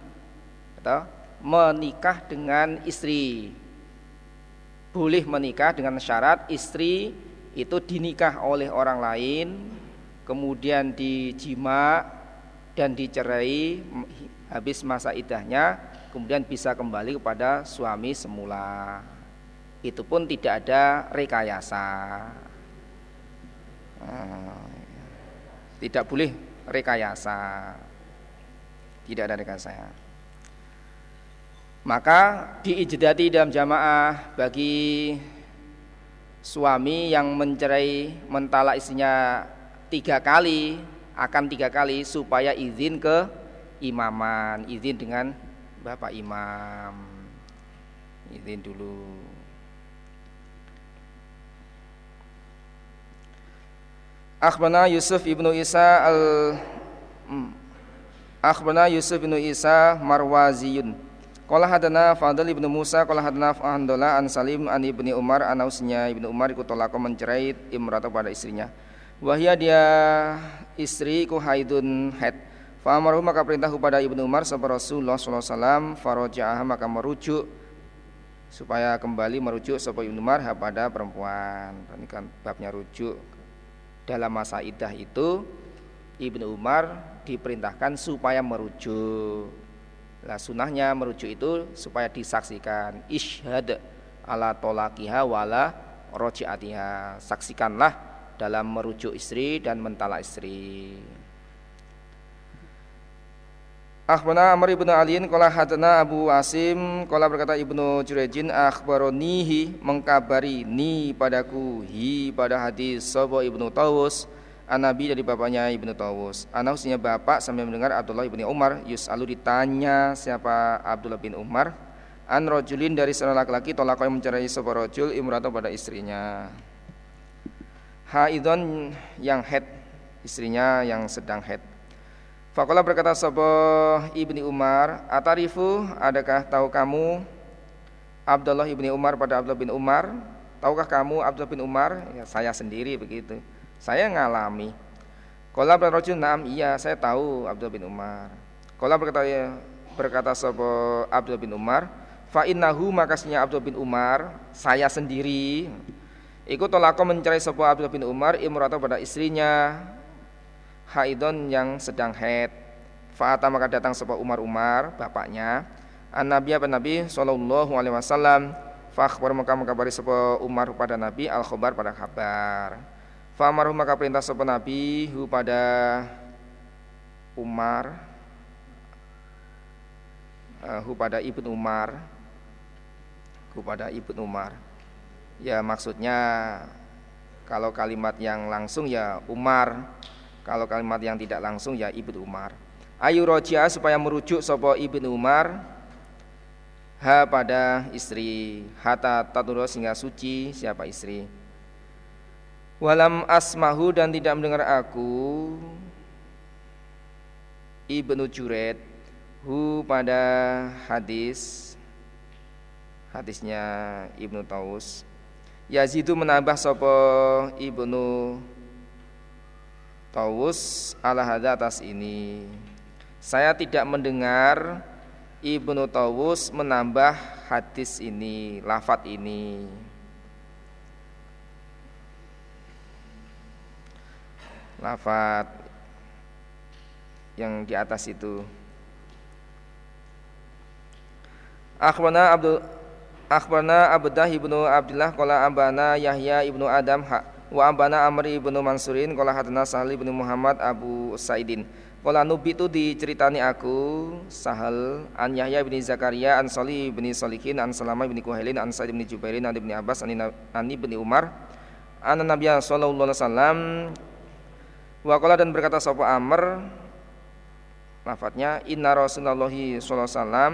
atau menikah dengan istri. Boleh menikah dengan syarat istri itu dinikah oleh orang lain, kemudian dijima dan dicerai habis masa idahnya, kemudian bisa kembali kepada suami semula. Itu pun tidak ada rekayasa. Tidak boleh rekayasa. Tidak ada rekayasa. Maka diijdati dalam jamaah bagi suami yang mencerai mentala istrinya tiga kali akan tiga kali supaya izin ke imaman. Izin dengan bapak imam. Izin dulu. Akhbana Yusuf ibnu Isa al hmm. Akhbana Yusuf ibnu Isa Marwaziyun Qala hadana Fadl ibnu Musa Qala hadana Andola an Salim an ibni Umar Anausnya ibnu Umar ikut tolako mencerai imrata pada istrinya. Wahia dia istri ku haidun head Fa'amaru maka perintah kepada Ibnu Umar sahabat Rasulullah SAW Faroja'ah maka merujuk Supaya kembali merujuk sahabat Ibnu Umar pada perempuan. Ini kan babnya rujuk. Dalam masa idah itu Ibnu Umar diperintahkan supaya merujuk. Nah, sunahnya merujuk itu supaya disaksikan ishad ala tolakiha wala rojiatiha. Saksikanlah dalam merujuk istri dan mentala istri. Akhbana Amr ibnu Aliin Kala hadana Abu Asim Kala berkata ibnu Jurejin Akhbaronihi Mengkabari ni padaku Hi pada hadis Sobo ibnu Tawus Anabi dari bapaknya ibnu Tawus Anahusnya bapak sambil mendengar Abdullah ibnu Umar Yus'alu ditanya siapa Abdullah bin Umar An rojulin dari seorang laki-laki Tolak yang mencerai Sobo rojul imrata pada istrinya Haidon yang head Istrinya yang sedang head Fakola berkata Sobo ibni Umar, Atarifu, adakah tahu kamu Abdullah ibni Umar pada Abdullah bin Umar? Tahukah kamu Abdullah bin Umar? Ya, saya sendiri begitu. Saya ngalami. Kola berkata nam, iya saya tahu Abdullah bin Umar. Kola berkata berkata Sobo Abdullah bin Umar, fa innahu makasnya Abdullah bin Umar, saya sendiri. Ikut tolako mencari Sobo Abdullah bin Umar imrata pada istrinya haidon yang sedang haid. Fa'ata maka datang sebuah Umar Umar bapaknya. An Nabi apa Nabi sallallahu alaihi wasallam. Fakhbar maka mengkabari sebuah Umar pada Nabi al khobar pada kabar. Fa'amaruh maka perintah sebuah Nabi hu pada Umar uh, hu pada ibn Umar hu pada ibn Umar ya maksudnya kalau kalimat yang langsung ya Umar kalau kalimat yang tidak langsung ya Ibnu Umar. Ayu roja supaya merujuk sopo Ibnu Umar ha pada istri hata taturo sehingga suci siapa istri. Walam asmahu dan tidak mendengar aku. Ibnu Juret hu pada hadis hadisnya Ibnu Taus. Yazidu menambah sopo Ibnu Tawus ala hadha atas ini. Saya tidak mendengar Ibnu Tawus menambah hadis ini, lafat ini lafat yang di atas itu. Akhbarna Abdul Akhbarna Abdah ibnu Abdullah Kola ambana Yahya ibnu Adam ha, Wa ambana Amr ibnu Mansurin Kola Hatna Sahal ibnu Muhammad Abu Saidin. Kola nubi itu diceritani aku Sahal An Yahya ibnu Zakaria An Salih ibnu Salikin, An Salama ibnu Kuhailin An Sa'id ibnu Jubairin An ibnu Abbas An ibnu Umar An Nabiya Sallallahu Alaihi Wasallam wa qala dan berkata sapa Amr? Lafadznya inna Rasulullah alaihi wasallam.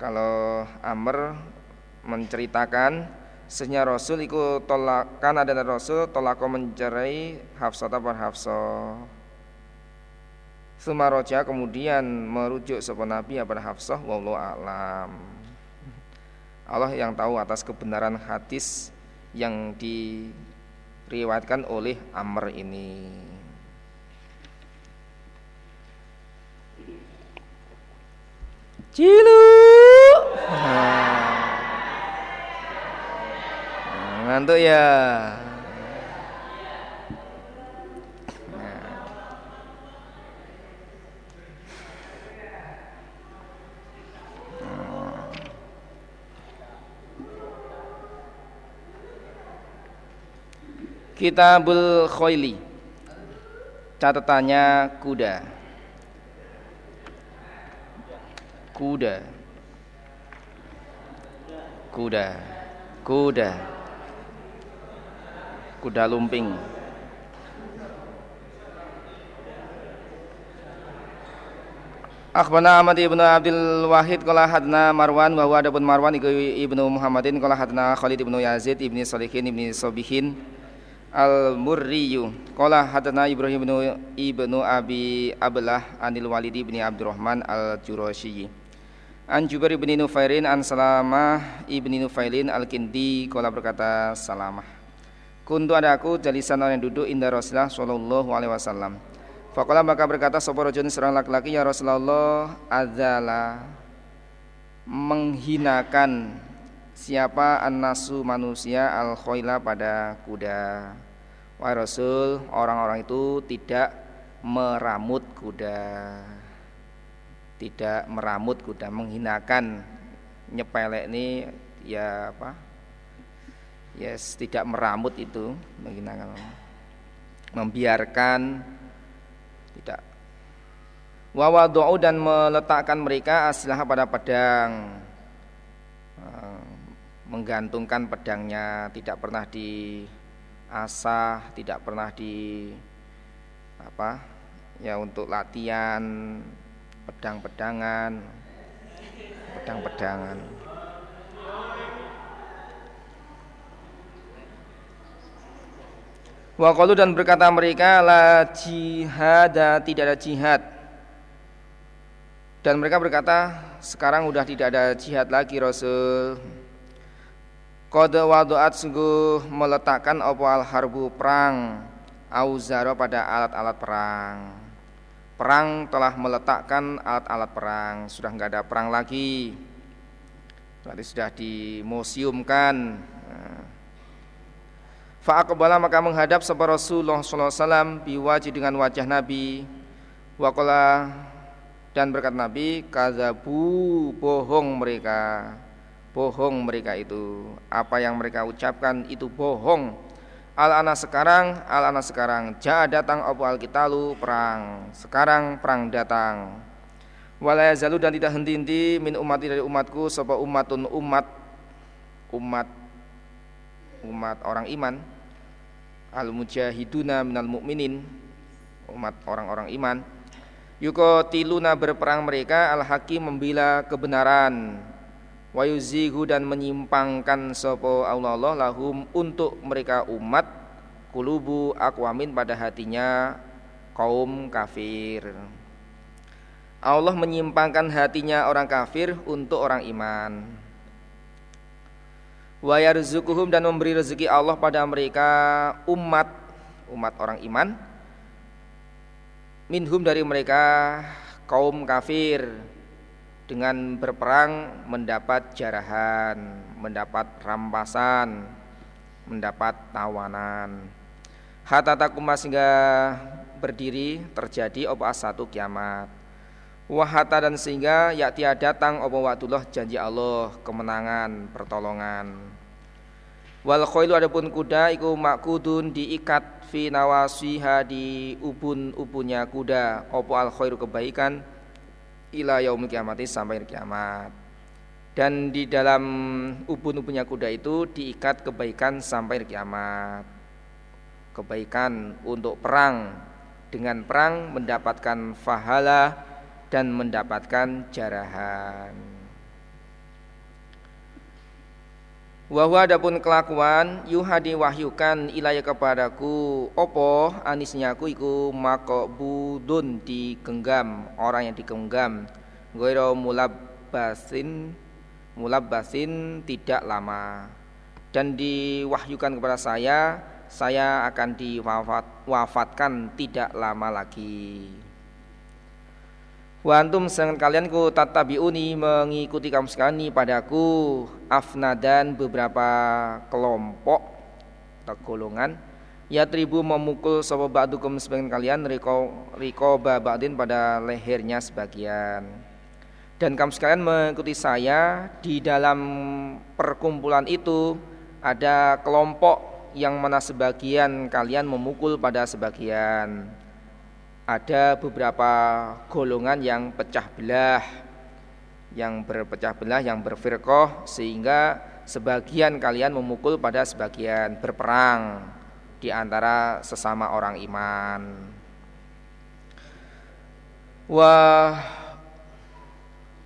Kalau Amr menceritakan Sesnya Rasul ikut tolakan ada Rasul tolako mencerai Hafsah bar Hafsah. Sumaroja kemudian merujuk sapa Nabi pada Hafsah wallahu alam. Allah yang tahu atas kebenaran hadis yang diriwayatkan oleh Amr ini. Cilu. Nah, ngantuk ya. Kitabul Khoili. Catatannya kuda. Kuda. Kuda. Kuda. Kuda lumping. Akhbana Ahmad ibnu Abdul Wahid Kala hadna Marwan Bahwa adapun Marwan ibnu Muhammadin Kala hadna Khalid ibnu Yazid ibni Salihin ibni Sobihin Al-Murriyu. Qala hadana Ibrahim ibnu, ibnu Abi Ablah Anil Walid ibn Abdurrahman Al-Jurasyi An Jubair ibn Nufairin An Salamah ibn Nufailin Al-Kindi. Qala berkata Salamah. Kuntu ada aku jalisan orang yang duduk indah Rasulullah Sallallahu alaihi wasallam. Faqala maka berkata Sopo rojun seorang laki-laki Ya Rasulullah Adalah Menghinakan Siapa an-nasu manusia al khoila pada kuda? Wahai Rasul orang-orang itu tidak meramut kuda. Tidak meramut kuda Menghinakan. Nyepelek ini ya apa? Yes, tidak meramut itu menghinakan. Membiarkan Tidak. Wawadu'u dan meletakkan mereka aslah pada pedang menggantungkan pedangnya tidak pernah diasah tidak pernah di apa ya untuk latihan pedang-pedangan pedang-pedangan. Waqalu dan berkata mereka la jihad tidak ada jihad. Dan mereka berkata sekarang sudah tidak ada jihad lagi Rasul Qad wadu'at sungguh meletakkan apa al harbu perang auzaro pada alat-alat perang. Perang telah meletakkan alat-alat perang, sudah enggak ada perang lagi. Berarti sudah dimuseumkan. Fa'aqbala maka menghadap sahabat Rasulullah wasallam biwaji dengan wajah Nabi. Waqala dan berkat Nabi kazabu bohong mereka bohong mereka itu. Apa yang mereka ucapkan itu bohong. Al ana sekarang al ana sekarang. Ja datang abu al kitalu perang. Sekarang perang datang. Walaya zalu dan tidak henti-henti min umat dari umatku sapa umatun umat umat umat orang iman. Al mujahiduna minal mukminin umat orang-orang iman. Yukotiluna berperang mereka al hakim membela kebenaran wayuzihu dan menyimpangkan sopo Allah Allah lahum untuk mereka umat kulubu akwamin pada hatinya kaum kafir. Allah menyimpangkan hatinya orang kafir untuk orang iman. Wa yarzuquhum dan memberi rezeki Allah pada mereka umat umat orang iman. Minhum dari mereka kaum kafir dengan berperang mendapat jarahan, mendapat rampasan, mendapat tawanan. Hatta takuma sehingga berdiri terjadi obat satu kiamat. wahata dan sehingga ya tiada datang apa waktullah janji Allah kemenangan pertolongan wal khailu adapun kuda iku makudun diikat fi nawasiha di ubun-ubunnya kuda opo al khairu kebaikan ila yaumil kiamati sampai kiamat. Dan di dalam ubun-ubunnya kuda itu diikat kebaikan sampai kiamat. Kebaikan untuk perang. Dengan perang mendapatkan fahala dan mendapatkan jarahan. Wahwa adapun kelakuan yuhadi wahyukan ilaya kepadaku opo anisnya aku iku budun digenggam orang yang digenggam goiro mulab basin mulab basin tidak lama dan diwahyukan kepada saya saya akan diwafatkan tidak lama lagi. Wa antum kalian ku tatabiuni mengikuti kamu sekalian padaku afnadan beberapa kelompok atau golongan ya tribu memukul sapa ba'dukum sebagian kalian riko riko ba'din pada lehernya sebagian. Dan kamu sekalian mengikuti saya di dalam perkumpulan itu ada kelompok yang mana sebagian kalian memukul pada sebagian ada beberapa golongan yang pecah belah yang berpecah belah yang berfirqah sehingga sebagian kalian memukul pada sebagian berperang di antara sesama orang iman wa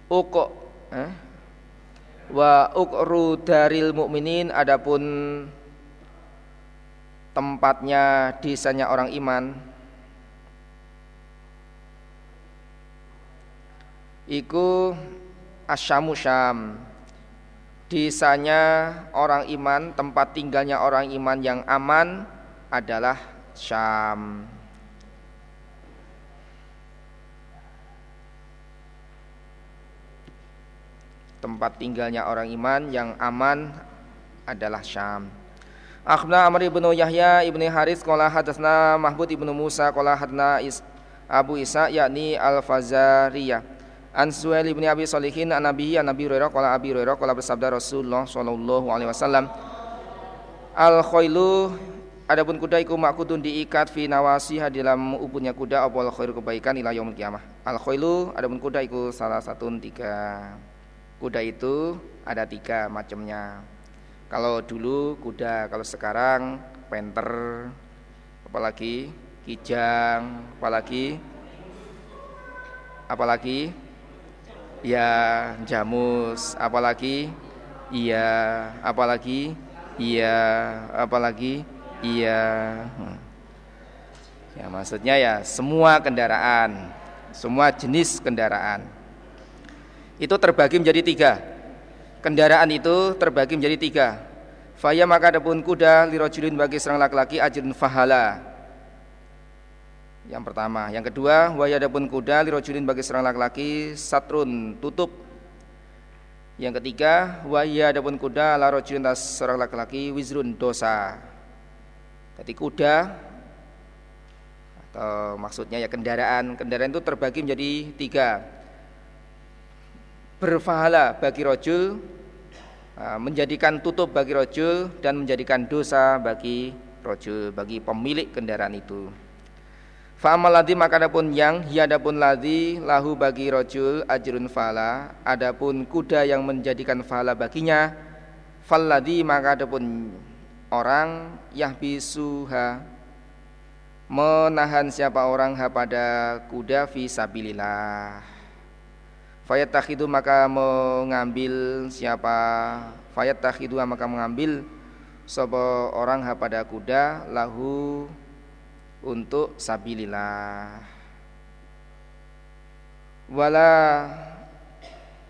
uq eh? wa uqru daril mukminin adapun tempatnya desanya orang iman iku asyamu syam. Desanya orang iman tempat tinggalnya orang iman yang aman adalah Syam. Tempat tinggalnya orang iman yang aman adalah Syam. Akhna Amr ibnu Yahya ibnu Haris Kola hadasna Mahbud ibnu Musa Kola hadna Abu Isa yakni Al-Fazariyah An Suhail bin Abi Salihin an Nabi an Nabi Hurairah qala Abi Hurairah qala bersabda Rasulullah sallallahu alaihi wasallam Al khailu adapun kuda iku makutun diikat fi nawasiha dalam ubunnya kuda apa al khairu kebaikan ila yaumil kiamah. Al khailu adapun kuda iku salah satu tiga. Kuda itu ada tiga macamnya. Kalau dulu kuda, kalau sekarang penter, apalagi kijang, apalagi apalagi ya jamus apalagi? Iya apalagi? Iya apalagi? Iya. Ya maksudnya ya semua kendaraan semua jenis kendaraan. Itu terbagi menjadi tiga. Kendaraan itu terbagi menjadi tiga. Faya maka adapun kuda lirojulin bagi seorang laki-laki ajrun fahala yang pertama, yang kedua, waya adapun kuda lirojulin bagi seorang laki-laki satrun tutup. Yang ketiga, waya adapun kuda larojulin tas seorang laki-laki wizrun dosa. Jadi kuda atau maksudnya ya kendaraan, kendaraan itu terbagi menjadi tiga. Berfahala bagi rojul, menjadikan tutup bagi rojul dan menjadikan dosa bagi rojul, bagi pemilik kendaraan itu. Fa'amal ladhi maka adapun yang hi adapun ladhi lahu bagi rojul ajrun fala. Adapun kuda yang menjadikan fala baginya fal ladhi maka adapun orang yahbisuha. Menahan siapa orang ha pada kuda fi sabilillah. Fayat takhidu maka mengambil siapa. Fayat takhidu maka mengambil sopo orang ha pada kuda lahu untuk sabilillah. Wala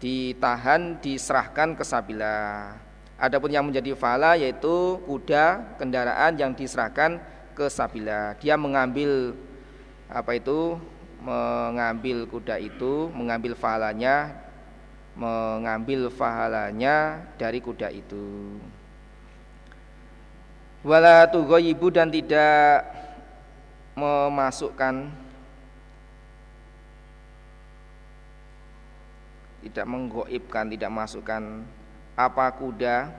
ditahan diserahkan ke sabilah adapun yang menjadi fala yaitu kuda kendaraan yang diserahkan ke sabilah dia mengambil apa itu? Mengambil kuda itu mengambil falanya mengambil fahalanya dari kuda itu. Wala tughayyibu dan tidak memasukkan tidak menggoibkan tidak masukkan apa kuda.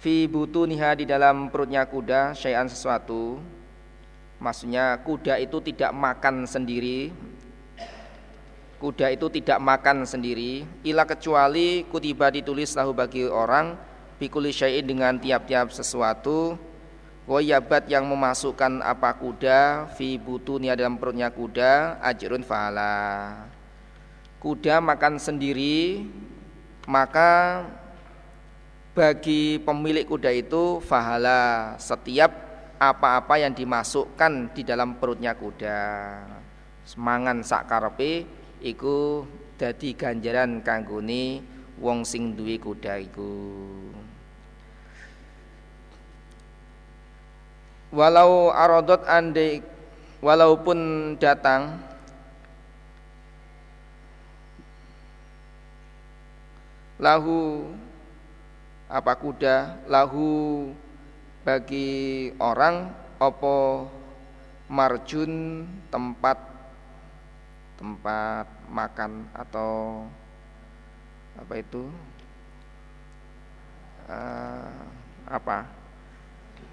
Fi butuniha di dalam perutnya kuda syai'an sesuatu. Maksudnya kuda itu tidak makan sendiri. Kuda itu tidak makan sendiri. Ila kecuali kutiba ditulis tahu bagi orang bikuli syai'in dengan tiap-tiap sesuatu Wayabat yang memasukkan apa kuda fi butuniha dalam perutnya kuda ajrun fahala kuda makan sendiri maka bagi pemilik kuda itu fahala. Setiap apa-apa yang dimasukkan di dalam perutnya kuda. Semangan sak karepe iku dadi ganjaran kanggone wong sing duwe kuda iku walau aradot ande walaupun datang lahu apa kuda lahu bagi orang opo marjun tempat tempat makan atau apa itu? Uh, apa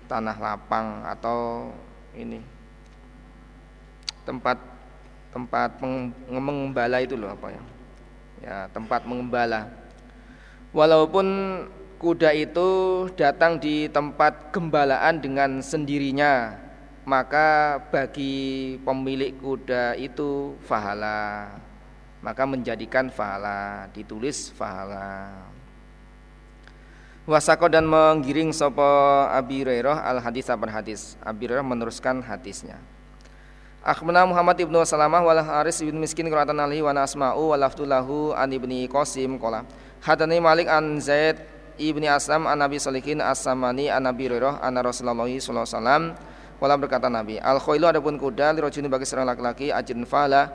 tanah lapang atau ini tempat tempat mengembala itu loh apa ya? Ya tempat mengembala. Walaupun kuda itu datang di tempat gembalaan dengan sendirinya maka bagi pemilik kuda itu fahala. Maka menjadikan fahala ditulis fahala wasako dan menggiring sopo Abi Hurairah al hadis sabar hadis. Abi Hurairah meneruskan hadisnya. Akhbana Muhammad ibnu Salamah wal Haris ibn Miskin qira'atan alihi wa asma'u wa laftulahu an ibni Qasim qala Hadani Malik an Zaid ibni Aslam an Nabi Salihin As-Samani an Nabi Hurairah an Rasulullah sallallahu alaihi wasallam berkata Nabi al khailu adapun kuda li rajulin bagi seorang laki-laki ajrin fala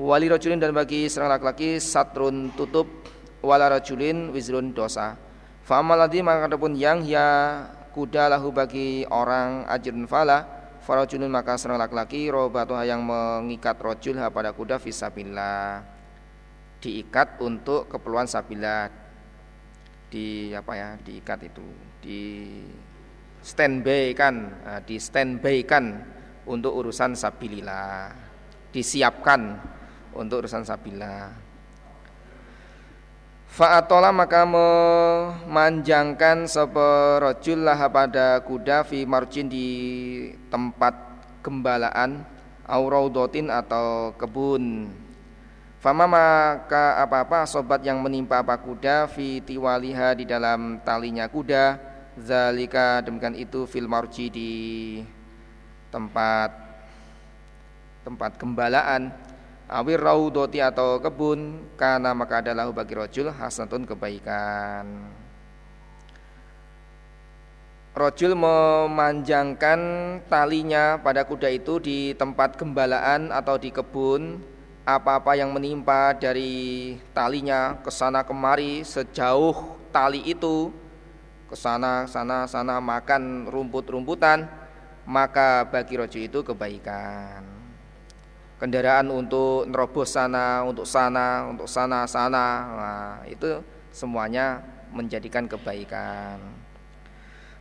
wali dan bagi seorang laki-laki satrun tutup wala wizrun dosa fa amaladi maka adapun yang ya kuda lahu bagi orang ajrin fala farajulun maka seorang laki-laki robatuha yang mengikat rojul pada kuda fisabilillah diikat untuk keperluan sabillah di apa ya diikat itu. Di standby kan di standby kan untuk urusan sabilillah disiapkan untuk urusan sabilillah Fa'atola maka memanjangkan seperojul lah pada kuda fi marjin di tempat gembalaan auraudotin atau kebun. Fama maka apa-apa sobat yang menimpa apa kuda fi tiwaliha di dalam talinya kuda zalika demikian itu fil marji di tempat tempat gembalaan awir raudoti atau kebun karena maka adalah bagi rojul hasanatun kebaikan. Rojul memanjangkan talinya pada kuda itu di tempat gembalaan atau di kebun. Apa-apa yang menimpa dari talinya ke sana kemari sejauh tali itu. Ke sana sana sana makan rumput-rumputan maka bagi rojo itu kebaikan kendaraan untuk nerobos sana untuk sana untuk sana sana. Nah, itu semuanya menjadikan kebaikan.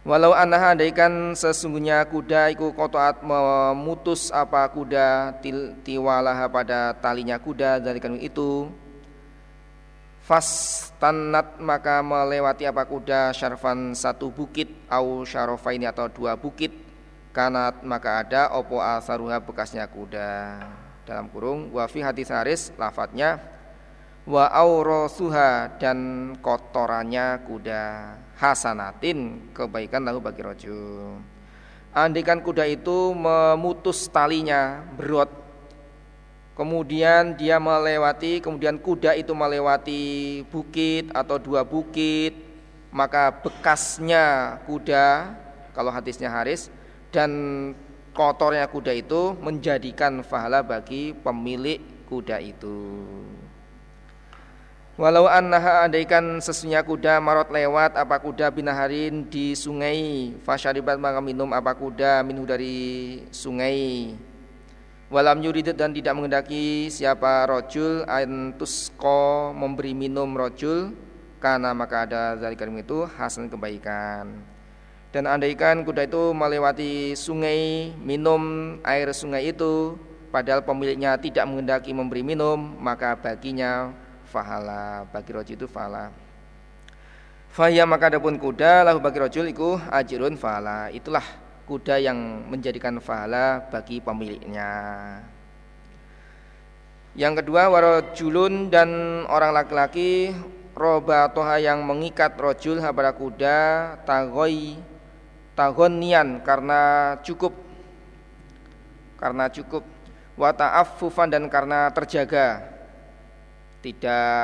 Walau anaha andaikan sesungguhnya kuda iku kotoat memutus apa kuda tiwalah pada talinya kuda dari kami itu Fastanat maka melewati apa kuda syarfan satu bukit au ini atau dua bukit kanat maka ada opo asaruha bekasnya kuda dalam kurung. Wafi hadis haris lafadznya wa aurosuha dan kotorannya kuda. Hasanatin kebaikan lahu bagi roju andikan kuda itu memutus talinya berot. Kemudian dia melewati kemudian kuda itu melewati bukit atau dua bukit maka bekasnya kuda kalau hadisnya Haris dan kotornya kuda itu menjadikan fahala bagi pemilik kuda itu. Walau annaha andaikan sesungguhnya kuda marot lewat apa kuda binaharin di sungai? Fasyaribat maka minum apa kuda minum dari sungai? Walam yurid dan tidak mengendaki siapa rojul antusko memberi minum rojul karena maka ada zalikan itu hasil kebaikan. Dan andaikan kuda itu melewati sungai minum air sungai itu padahal pemiliknya tidak mengendaki memberi minum maka baginya fahala bagi rojul itu fahala. Fahya maka adapun kuda lahu bagi rojul iku ajirun fahala itulah kuda yang menjadikan fahala bagi pemiliknya. Yang kedua warojulun dan orang laki-laki roba toha yang mengikat rojul pada kuda tagoi tagonian karena cukup. Karena cukup. Wata'affufan dan karena terjaga. Tidak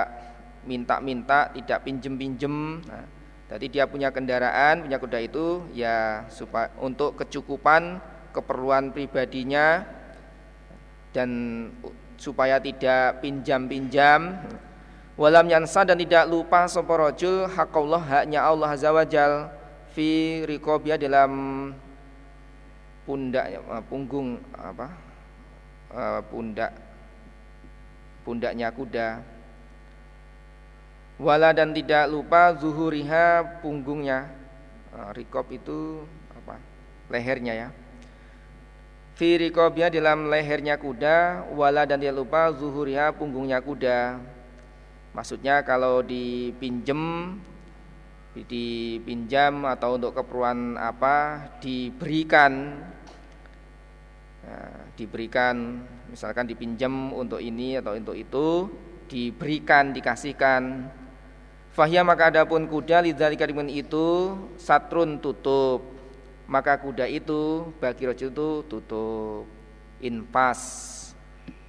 minta-minta tidak pinjem-pinjem. Nah, jadi dia punya kendaraan, punya kuda itu ya supaya untuk kecukupan keperluan pribadinya. Dan supaya tidak pinjam-pinjam. Walam yansa dan tidak lupa sapa rajul hakallah haknya Allah azza wajal fi riqabia dalam pundaknya punggung apa eh, pundak pundaknya kuda. Wala dan tidak lupa zuhuriha punggungnya. Uh, rikob itu apa lehernya ya. Fi rikobnya dalam lehernya kuda wala dan tidak lupa zuhuriha punggungnya kuda. Maksudnya kalau dipinjem dipinjam atau untuk keperluan apa diberikan nah, diberikan misalkan dipinjam untuk ini atau untuk itu diberikan dikasihkan Fahya maka adapun kuda lidzalika dengan itu satrun tutup. Maka kuda itu bagi rojul itu tutup. Inpas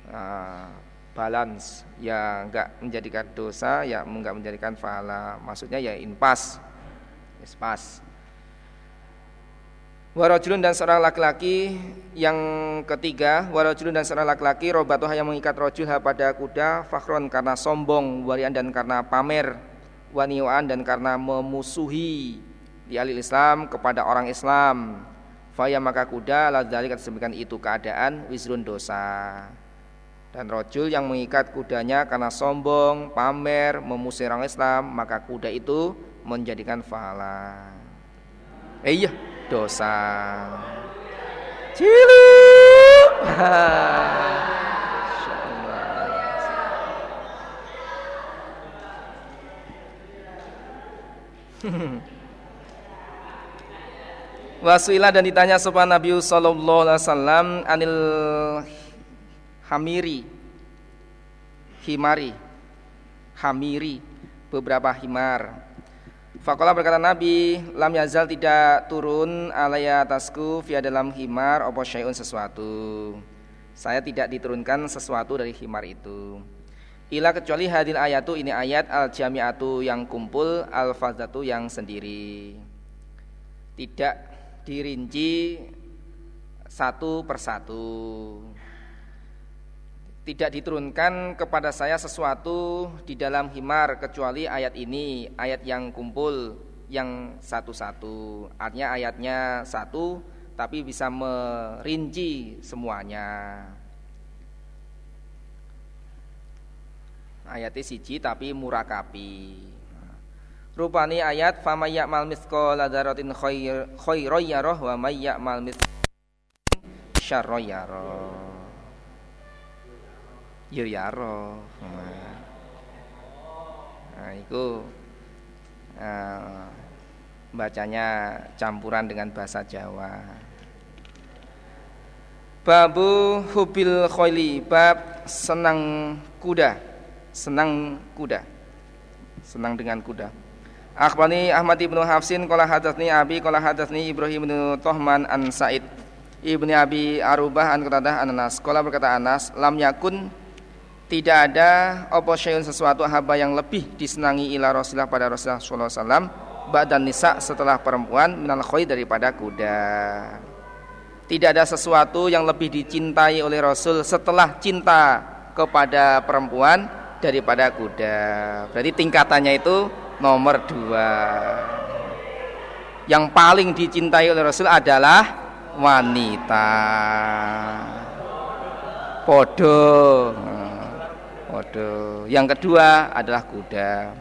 uh, balance ya enggak menjadikan dosa ya enggak menjadikan fahala. Maksudnya ya inpas. Ispas. Warajulun dan seorang laki-laki yang ketiga Warajulun dan seorang laki-laki Robatuha yang mengikat rojul pada kuda Fakhron karena sombong Warian dan karena pamer waniwaan dan karena memusuhi di alil Islam kepada orang Islam faya maka kuda la dzalika itu keadaan wisrun dosa dan rojul yang mengikat kudanya karena sombong, pamer, memusuhi orang Islam maka kuda itu menjadikan fahala eh iya dosa. Cilik Wasilah dan ditanya sopan Nabi sallallahu alaihi wasallam anil hamiri. Himari. Hamiri. Beberapa himar. Fakola berkata Nabi lam yazal tidak turun alaya atasku via dalam himar opo syai'un sesuatu. Saya tidak diturunkan sesuatu dari himar itu. Ila kecuali hadil ayatu ini ayat al jamiatu yang kumpul al fazatu yang sendiri. Tidak dirinci satu persatu. Tidak diturunkan kepada saya sesuatu di dalam himar kecuali ayat ini, ayat yang kumpul yang satu-satu. Artinya ayatnya satu tapi bisa merinci semuanya. ayatnya siji tapi murakapi rupani ayat fama ya'mal mithqala dzarratin khair khairan yarah wa may ya'mal syarran yarah ya yarah nah itu uh, bacanya campuran dengan bahasa Jawa. Babu hubil khoili bab senang kuda. Senang kuda. Senang dengan kuda. Akhbani Ahmad ibnu Hafsin Kola hadatsni Abi Kola hadatsni Ibrahim ibnu Tohman an Said. Ibni Abi Arubah an Qatadah an Anas. Kola berkata Anas Lam yakun tidak ada opo syai'un sesuatu haba yang lebih disenangi ila Rasulullah pada Rasulullah sallallahu alaihi wasallam ba'dan nisa setelah perempuan minal khoi daripada kuda. Tidak ada sesuatu yang lebih dicintai oleh Rasul setelah cinta kepada perempuan daripada kuda. Berarti tingkatannya itu nomor dua. Yang paling dicintai oleh Rasul adalah wanita. podo podo yang kedua adalah kuda.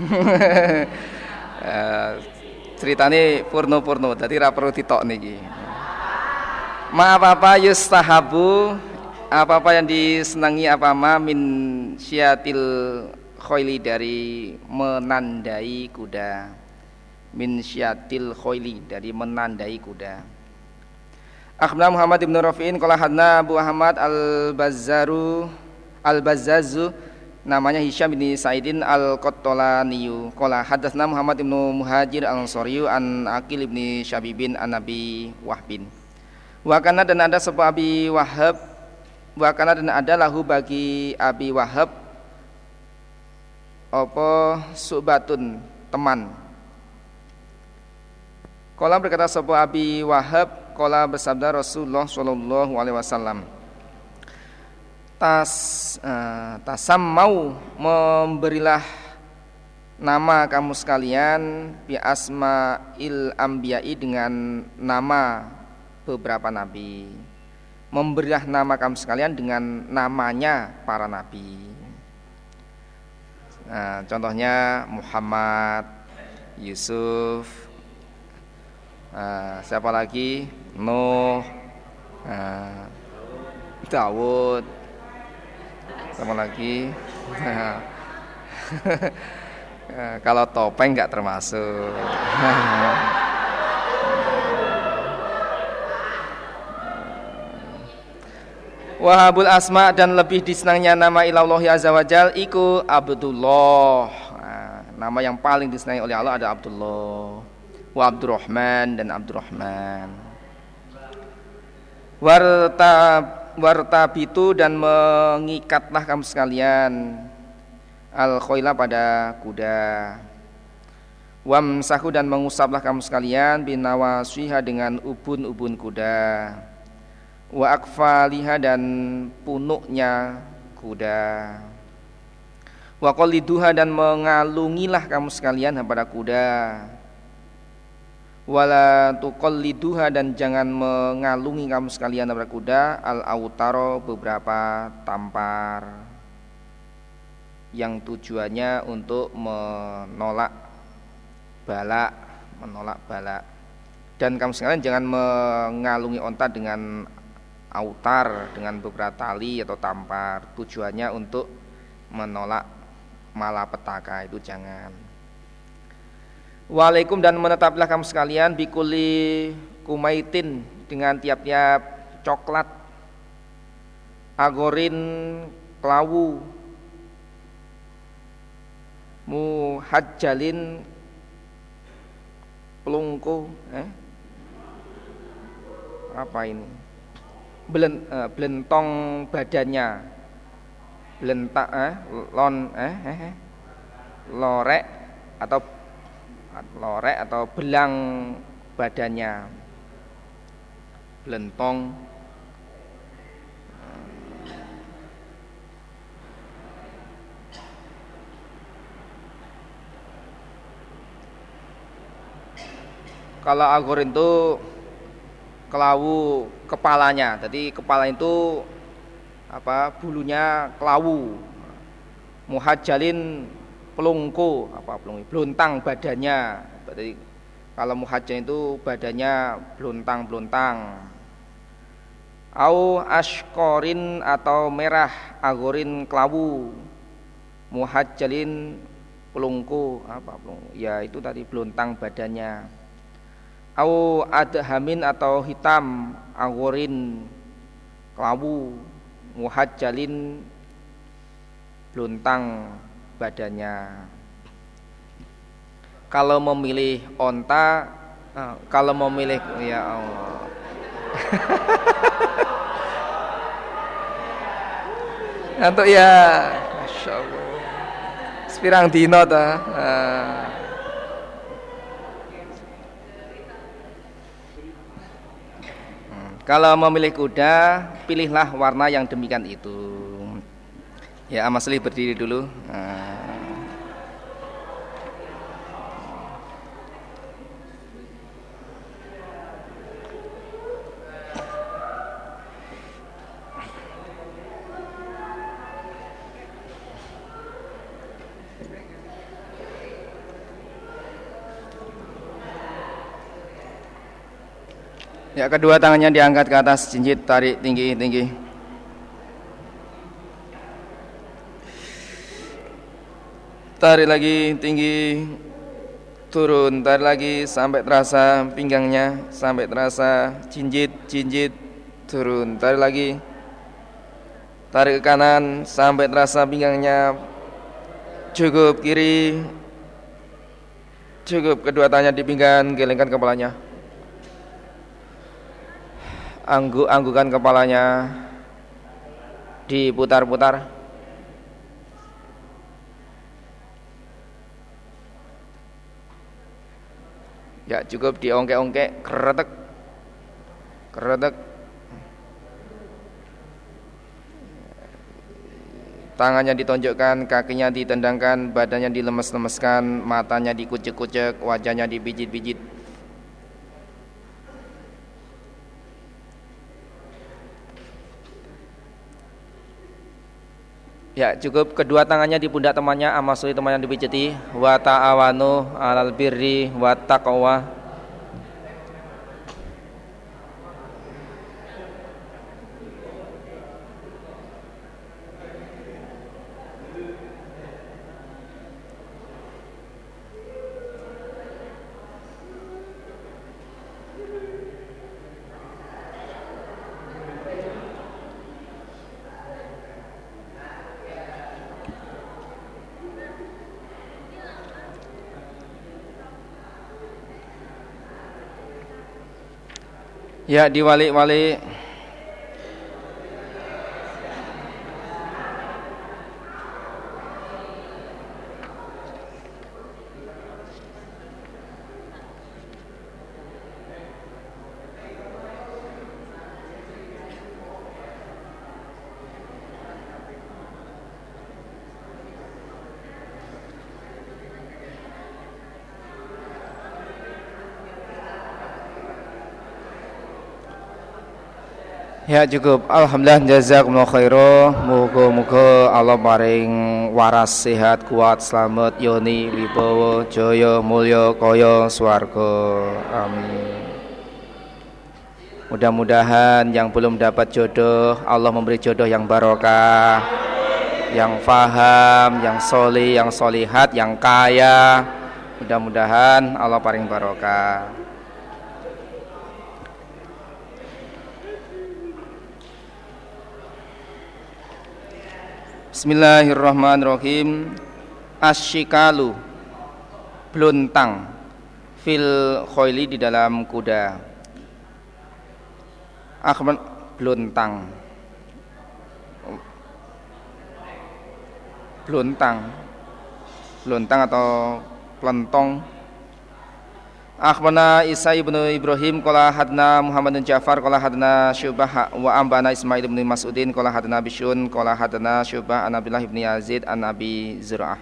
Uh, ceritane purno-purno dadi ra ditok niki ma apa-apa yustahabu? Apa-apa yang disenangi apa ma min syatil khoili dari menandai kuda. Min syatil khoili dari menandai kuda. Akhbarana Muhammad ibn Rafi'in qala hadna Abu Ahmad al-Bazzaru al-Bazzazu. Namanya Hisham bin Sa'idin al-Qattolaniyu Qala hadatsna Muhammad bin Muhajir al-Ansariyu an Aqil bin Syabibin an Nabi Wahbin Wa kana dan ada sebuah Abi Wahab. Wa kana dan ada lahu bagi Abi Wahab. Apa subatun teman. Kala berkata sebuah Abi Wahab Kala bersabda Rasulullah Sallallahu Alaihi Wasallam. Tas uh, tasam mau memberilah nama kamu sekalian bi asma il ambiyai dengan nama beberapa nabi. Memberilah nama kamu sekalian dengan namanya para nabi. Nah, contohnya Muhammad Yusuf uh, siapa lagi? Nuh uh, Dawud sama lagi? Kalau topeng nggak termasuk Wahabul asma dan lebih disenangnya nama ilallah azza wajal iku Abdullah. Nah, nama yang paling disenangi oleh Allah ada Abdullah wa Abdurrahman dan Abdurrahman. Wartab wartabitu dan mengikatlah kamu sekalian. Al khoila pada kuda. Wamsahu dan mengusaplah kamu sekalian binawasiha dengan ubun-ubun kuda wa akfaliha dan punuknya kuda. Wa qaliduha dan mengalungilah kamu sekalian kepada kuda. Wala tuqalliduha dan jangan mengalungi kamu sekalian kepada kuda. Al autaro beberapa tampar. Yang tujuannya untuk menolak balak menolak balak. Dan kamu sekalian jangan mengalungi onta dengan autar dengan beberapa tali atau tampar. Tujuannya untuk menolak malapetaka itu jangan. Waalaikum dan menetaplah kamu sekalian bikuli kumaitin dengan tiap-tiap coklat agorin kelawu muhajjalin pelungku eh? apa ini Uh, belentong badannya belentak eh? lon eh, eh, eh? lorek atau lorek atau belang badannya belentong kalau agor itu kelawu kepalanya. Jadi kepala itu apa bulunya kelawu. Muhajalin pelungku apa pelungku beluntang badannya. Jadi kalau muhajir itu badannya beluntang-beluntang au ashkorin atau merah agorin kelawu. Muhajjalin pelungku apa pelungku. Ya itu tadi beluntang badannya au adhamin atau hitam agorin kelawu muhajjalin beluntang badannya. Kalau memilih onta, eh, kalau memilih ya Allah. Untuk ya, masya Allah. Sepirang dino ta. Uh. Kalau memilih kuda, pilihlah warna yang demikian itu. Ya, Amasli berdiri dulu. Nah. Ya, kedua tangannya diangkat ke atas, jinjit, tarik tinggi, tinggi. Tarik lagi tinggi, turun, tarik lagi sampai terasa pinggangnya, sampai terasa jinjit, jinjit, turun, tarik lagi. Tarik ke kanan sampai terasa pinggangnya. Cukup kiri. Cukup kedua tangannya di pinggang, gelengkan kepalanya angguk-anggukan kepalanya. Diputar-putar. Ya cukup diongkek-ongkek. Keretek keretek tangannya ditonjokkan, kakinya ditendangkan, badannya dilemes-lemeskan, matanya dikucek-kucek, wajahnya dipijit-pijit. Ya cukup. Kedua tangannya di pundak temannya Amasui temannya dipijeti Wa ta'awanu alal birri wa taqwa Ya diwali-wali Ya cukup. Alhamdulillah jazakumullah khairan. Muga-muga Allah paring waras sehat kuat selamat yoni wibawa jaya mulya kaya swarga. Amin. Mudah-mudahan yang belum dapat jodoh Allah memberi jodoh yang barokah, yang faham, yang soli, yang solihat, yang kaya. Mudah-mudahan Allah paring barokah. Bismillahirrahmanirrahim. Asyikalu Bluntang Fil khoili di dalam kuda. Akhbar Bluntang Bluntang Bluntang atau pelentong Akhbarna Isa ibnu Ibrahim Kola hadna Muhammad bin Ja'far Kola hadna Syubah Wa ambana Ismail ibnu Mas'udin Kola hadna Bishun Kola hadna Syubah An Abdullah ibnu Yazid An Abi Zur'ah.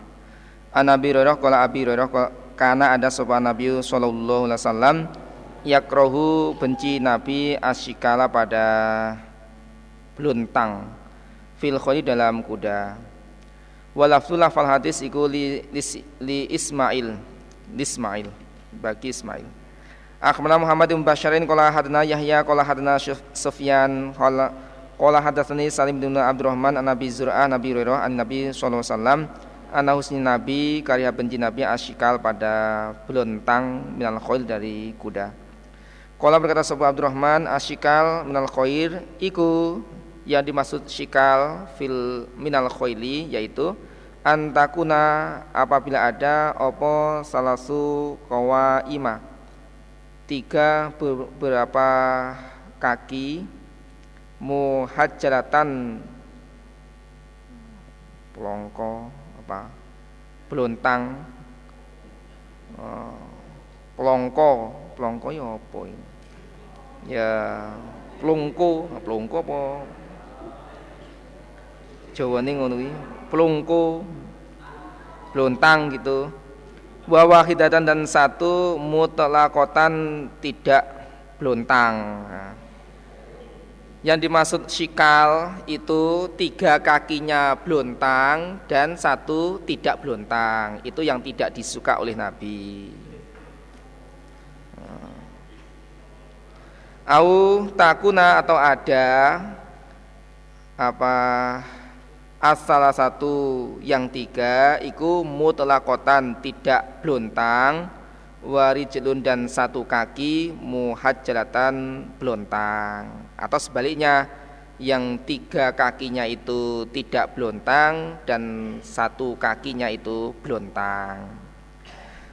An Abi Rurah Kola Abi Rurah Karena ada sopan Nabi Sallallahu Alaihi Wasallam Yakrohu benci Nabi asyikala pada Beluntang Fil kholi dalam kuda. Walaftul lafal hadis iku li, li, li Ismail Ismail bagi Ismail. Akhbarana Muhammad bin Basharin qala hadana Yahya qala hadana Sufyan qala qala hadatsani Salim bin Abdurrahman an Nabi Zur'ah Nabi Hurairah an Nabi sallallahu alaihi wasallam ana husni Nabi karya benci Nabi asyikal pada belontang minal khail dari kuda. Qala berkata sebuah Abdurrahman asyikal minal khair iku yang dimaksud syikal fil minal khaili yaitu antakuna apabila ada opo salasu kawa ima tiga beberapa kaki muhajjalatan? Pelongko apa? Belontang. Uh, pelongko. Pelongko ya apa ini? Ya plungko plungko apa? Jawane ngono kuwi plungko blontang gitu. Wa wahidatan dan satu mutlaqatan tidak blontang nah. yang dimaksud sikal itu tiga kakinya blontang dan satu tidak blontang itu yang tidak disuka oleh Nabi. Au takuna atau ada apa as salah satu yang tiga iku mutlakotan tidak blontang warijlun dan satu kaki muhajjalatan blontang. Atau sebaliknya yang tiga kakinya itu tidak blontang dan satu kakinya itu blontang.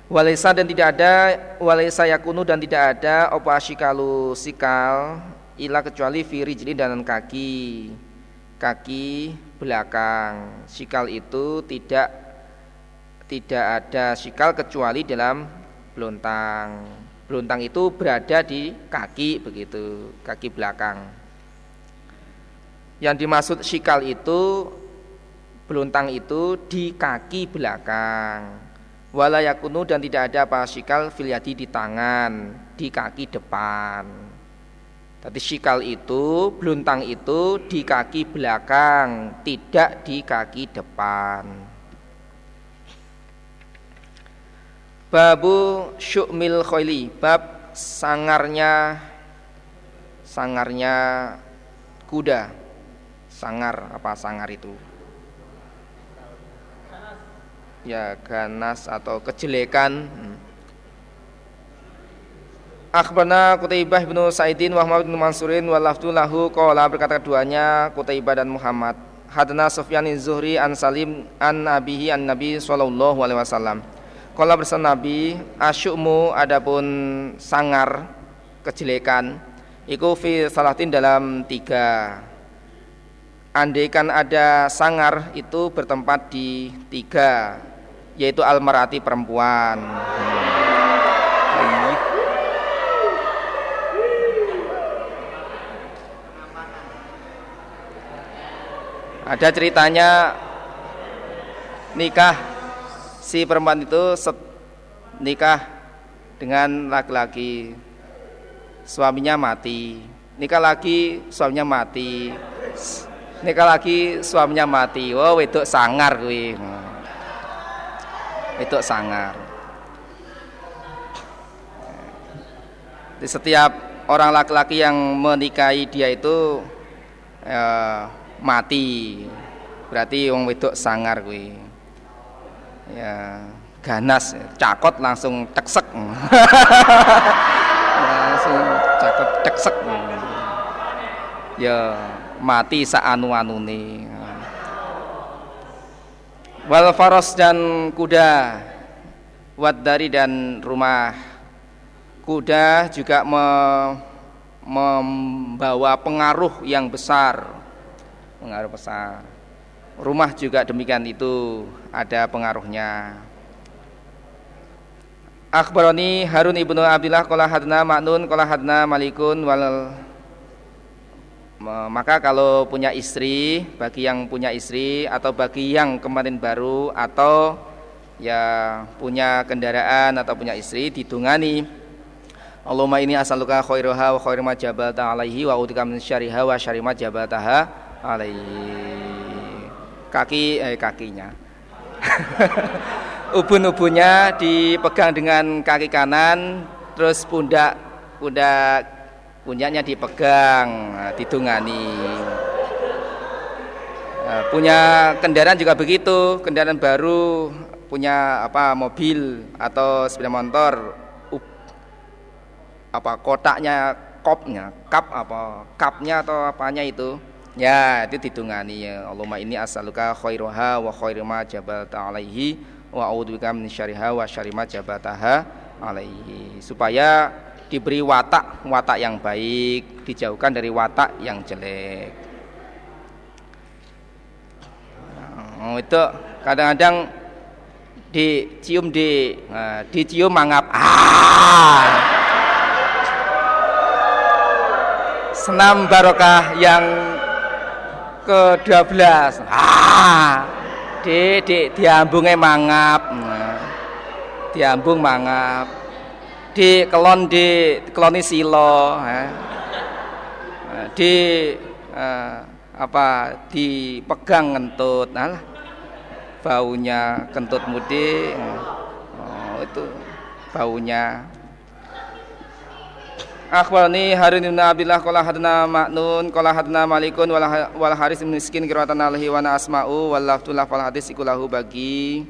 Walesa dan tidak ada walesa yakunu dan tidak ada opa shikalu sikal ila kecuali firijli dan kaki. Kaki belakang. Sikal itu tidak tidak ada sikal kecuali dalam belontang. Belontang itu berada di kaki begitu kaki belakang. Yang dimaksud sikal itu belontang itu di kaki belakang. Wala yakunu dan tidak ada apa sikal filiadi di tangan di kaki depan Tadi sikal itu beluntang itu di kaki belakang tidak di kaki depan. Babu syukmil khoili bab sangarnya sangarnya kuda. Sangar apa sangar itu? Ya ganas atau kejelekan Akhbarna Qutaibah bin Sa'idin wa Muhammad bin Mansurin wa lafdu lahu qala berkata keduanya Qutaibah dan Muhammad Hadana Sufyan Zuhri an Salim an Nabihi an Nabi sallallahu alaihi wasallam Qala bersama Nabi asyukmu adapun sangar kejelekan iku fi salatin dalam tiga Andaikan ada sangar itu bertempat di tiga yaitu almarati perempuan. Ada ceritanya nikah si perempuan itu set, nikah dengan laki-laki. Suaminya mati. Nikah lagi suaminya mati. Nikah lagi suaminya mati. Wow itu sangar kuwi. Itu sangar. Di setiap orang laki-laki yang menikahi dia itu eh, mati. Berarti wong wedok sangar kuwi. Ya ganas cakot langsung teksek langsung cakot teksek ya mati saanu-anune wal faros dan kuda wat dari dan rumah. Kuda juga me, membawa pengaruh yang besar pengaruh besar. Rumah juga demikian itu ada pengaruhnya. Akhbaroni Harun ibnu Abdullah Kola hadna Ma'nun Kola hadna Malikun wal maka kalau punya istri bagi yang punya istri atau bagi yang kemarin baru atau ya punya kendaraan atau punya istri ditungani. Allahumma ini asaluka khairuha wa khairu ma alaihi wa udika min syariha wa syari ma jabaltaha alaihi kaki eh kakinya. Ubun-ubunnya dipegang dengan kaki kanan terus pundak pundak punyanya dipegang nah, ditungani nah, punya kendaraan juga begitu kendaraan baru punya apa mobil atau sepeda motor up, apa kotaknya kopnya kap apa kapnya atau apanya itu ya itu ditungani ya. Allahumma ini asaluka khairuha wa khairu ma jabalta alaihi wa a'udzubika min syarriha wa syarri ma jabaltaha alaihi. Supaya diberi watak watak yang baik dijauhkan dari watak yang jelek. Oh, itu kadang-kadang dicium di nah, dicium mangap. Ah! Senam barokah yang ke-12. Ah di di diambunge mangap. Diambung mangap. Di kelon di keloni silo eh. di eh, apa dipegang ngentut nah baunya kentut mudi oh, itu baunya Akhbarani Harun bin Abdullah qala hadna Ma'nun qala hadna Malikun wal Haris bin Miskin kiratan alaihi wa asma'u wal laftulah fal hadis ikulahu bagi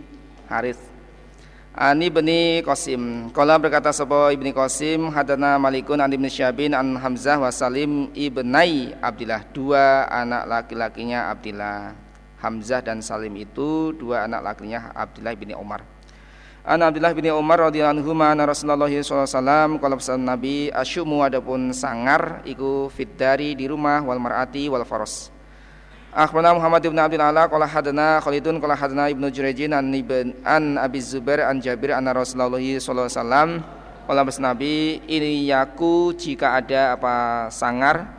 Haris. Ani bani Qasim. Qala berkata sapa Ibni Qasim hadana Malikun an Ibnu Syabin an Hamzah wa Salim ibnai Abdillah. Dua anak laki-lakinya Abdillah. Hamzah dan Salim itu dua anak lakinya Abdillah bin Umar An Abdullah bin Umar radhiyallahu anhu mana Rasulullah sallallahu alaihi wasallam kalau pesan Nabi asyumu adapun sangar iku fiddari di rumah wal mar'ati wal faros. Akhbarana Muhammad bin Abdul Ala qala hadana Khalidun qala hadana Ibnu Jurayjin an ibn an Abi Zubair an Jabir anna Rasulullah sallallahu alaihi wasallam qala pesan Nabi ini yaku jika ada apa sangar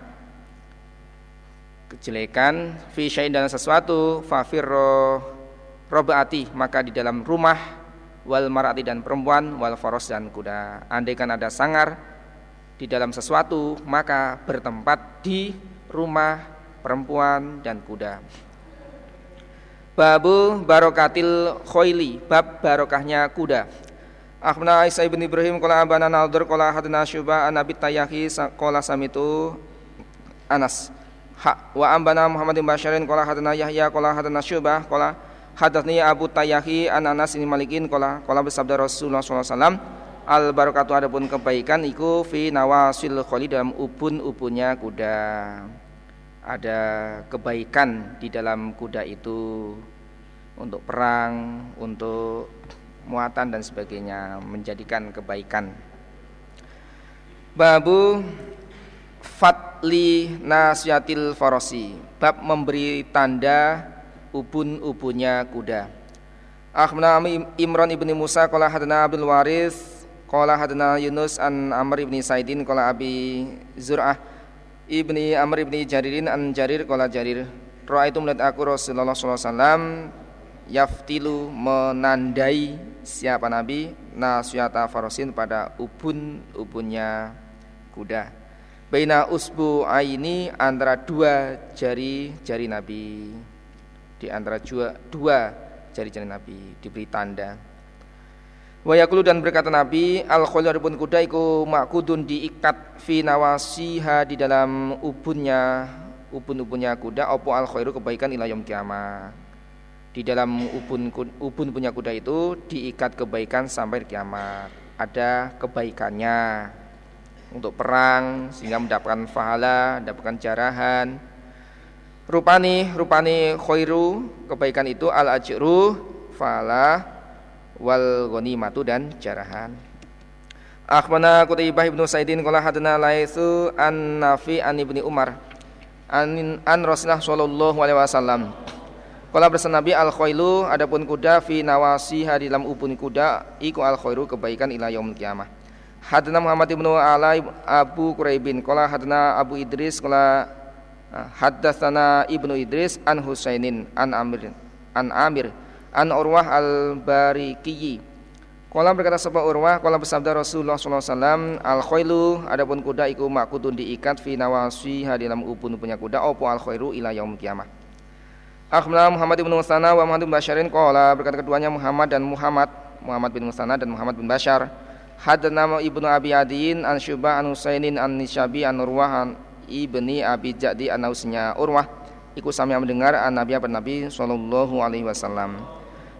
kejelekan fi syai'in dalam sesuatu fafirro robaati maka di dalam rumah wal marati dan perempuan wal faros dan kuda. Andaikan ada sangar di dalam sesuatu maka bertempat di rumah perempuan dan kuda. Babu barokatil khoili bab barokahnya kuda. Akhbarana Aisyah ibn Ibrahim qala abana Nadir qala hadna Syuba an Abi Tayyahi qala samitu Anas. Ha wa ambana Muhammad bin Basharin qala hadna Yahya qala hadna Syuba qala Hadatsni Abu Tayyahi an Anas bin Malikin qala qala bersabda Rasulullah SAW al barakatu adapun kebaikan iku fi nawasil kholi dalam ubun-ubunnya kuda. Ada kebaikan di dalam kuda itu untuk perang, untuk muatan dan sebagainya menjadikan kebaikan. Babu fatli nasyatil farosi bab memberi tanda ubun-ubunnya kuda. Akhbarana Imran ibni Musa qala hadana Abdul Waris qala hadana Yunus an Amr ibni Saidin qala Abi Zur'ah ibni Amr ibni Jaririn an Jarir qala Jarir Ra'aitu melihat aku Rasulullah SAW yaftilu menandai siapa Nabi nasyata farosin pada ubun-ubunnya kuda. Baina usbu aini antara dua jari-jari Nabi di antara dua, dua jari-jari Nabi diberi tanda. Wayakulu dan berkata Nabi al khulur pun kuda iku makudun diikat fi nawasiha di dalam ubunnya ubun-ubunnya kuda opo al khairu kebaikan ilayom kiamat. Di dalam ubun ubun punya kuda itu diikat kebaikan sampai kiamat. Ada kebaikannya untuk perang sehingga mendapatkan pahala, mendapatkan jarahan, rupani rupani khairu kebaikan itu al ajru fala wal ghanimatu dan jarahan. Akhbana Qutaibah ibnu Saidin qala hadana laisu an Nafi an ibni Umar an an Rasulullah sallallahu alaihi wasallam. Kala bersama Nabi al khailu adapun kuda fi nawasiha di dalam ubun kuda iku al khairu kebaikan ila yaumil kiamah. Hadana Muhammad ibnu Ala Abu Quraibin qala hadana Abu Idris qala Haddatsana Ibnu Idris an Husainin an Amir an Amir an Urwah al-Bariqi. Kala berkata sebuah Urwah, kala bersabda Rasulullah wasallam, al khailu adapun kuda iku makutun diikat fi nawasi dalam ubun punya kuda opo al khairu ila yaum kiamah. Akhbarana Muhammad bin Musana wa Muhammad bin Basharin qala berkata keduanya Muhammad dan Muhammad Muhammad bin Musana dan Muhammad bin Bashar Hadana Ibnu Abi Adiin an Syubah an Husainin an Nishabi an Urwah ibni Abi Jadi anausnya Urwah. Ikut sami mendengar an Nabi apa Nabi sallallahu alaihi wasallam.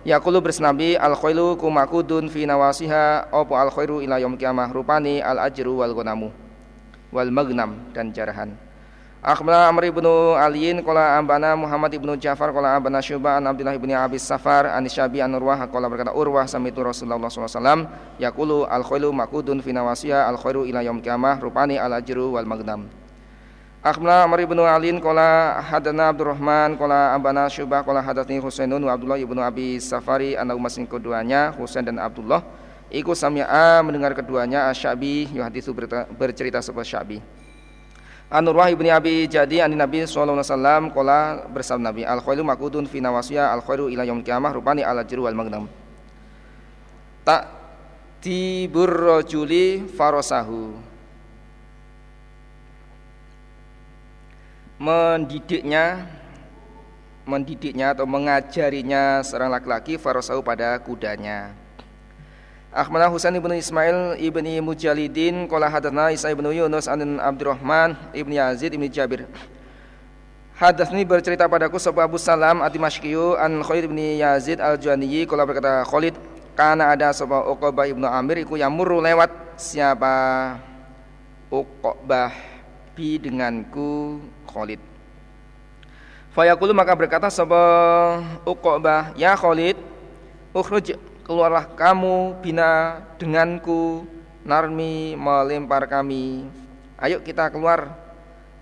Yaqulu bersnabi al khailu kumakudun fi nawasiha opo al khairu ila kiamah rupani al ajru wal ghanamu wal magnam dan jarahan. Akhbarana Amr ibnu Aliin qala ambana Muhammad ibnu Ja'far qala ambana Syuba an Abdullah ibni Abi Safar an Syabi an Urwah qala berkata Urwah samitu Rasulullah sallallahu alaihi wasallam yaqulu al khailu makudun fi nawasiha al khairu ila kiamah rupani al ajru wal magnam Akhbarana Amr ibnu Alin qala hadana Abdurrahman qala abana Syubah qala hadatsani Husainun wa Abdullah ibnu Abi Safari anak masing keduanya Husain dan Abdullah iku sami'a mendengar keduanya Asyabi yuhaditsu bercerita sebuah Syabi An-Nurwah ibni Abi Jadi an Nabi sallallahu alaihi wasallam Nabi al khairu makudun fi nawasiya al khairu ila yaumil qiyamah rupani ala jiru wal magnam. Tak tibur rajuli farasahu. Mendidiknya mendidiknya atau mengajarinya seorang laki-laki farasahu pada kudanya. Akhbarana Husain ibn Ismail ibni Mujalidin qala hadatsana Isa ibn Yunus an Abdurrahman ibni Yazid ibni Jabir. Hadatsni bercerita padaku sebuah Abu Salam At-Dimashqiyu an Khalid ibni Yazid Al-Juhani qala berkata Khalid karena ada sebuah Uqbah ibnu Amir iku yang muru lewat siapa Uqbah bi denganku Khalid. Fayaqulu maka berkata sebuah Uqbah ya Khalid ukhruj keluarlah kamu bina denganku narmi melempar kami. Ayo kita keluar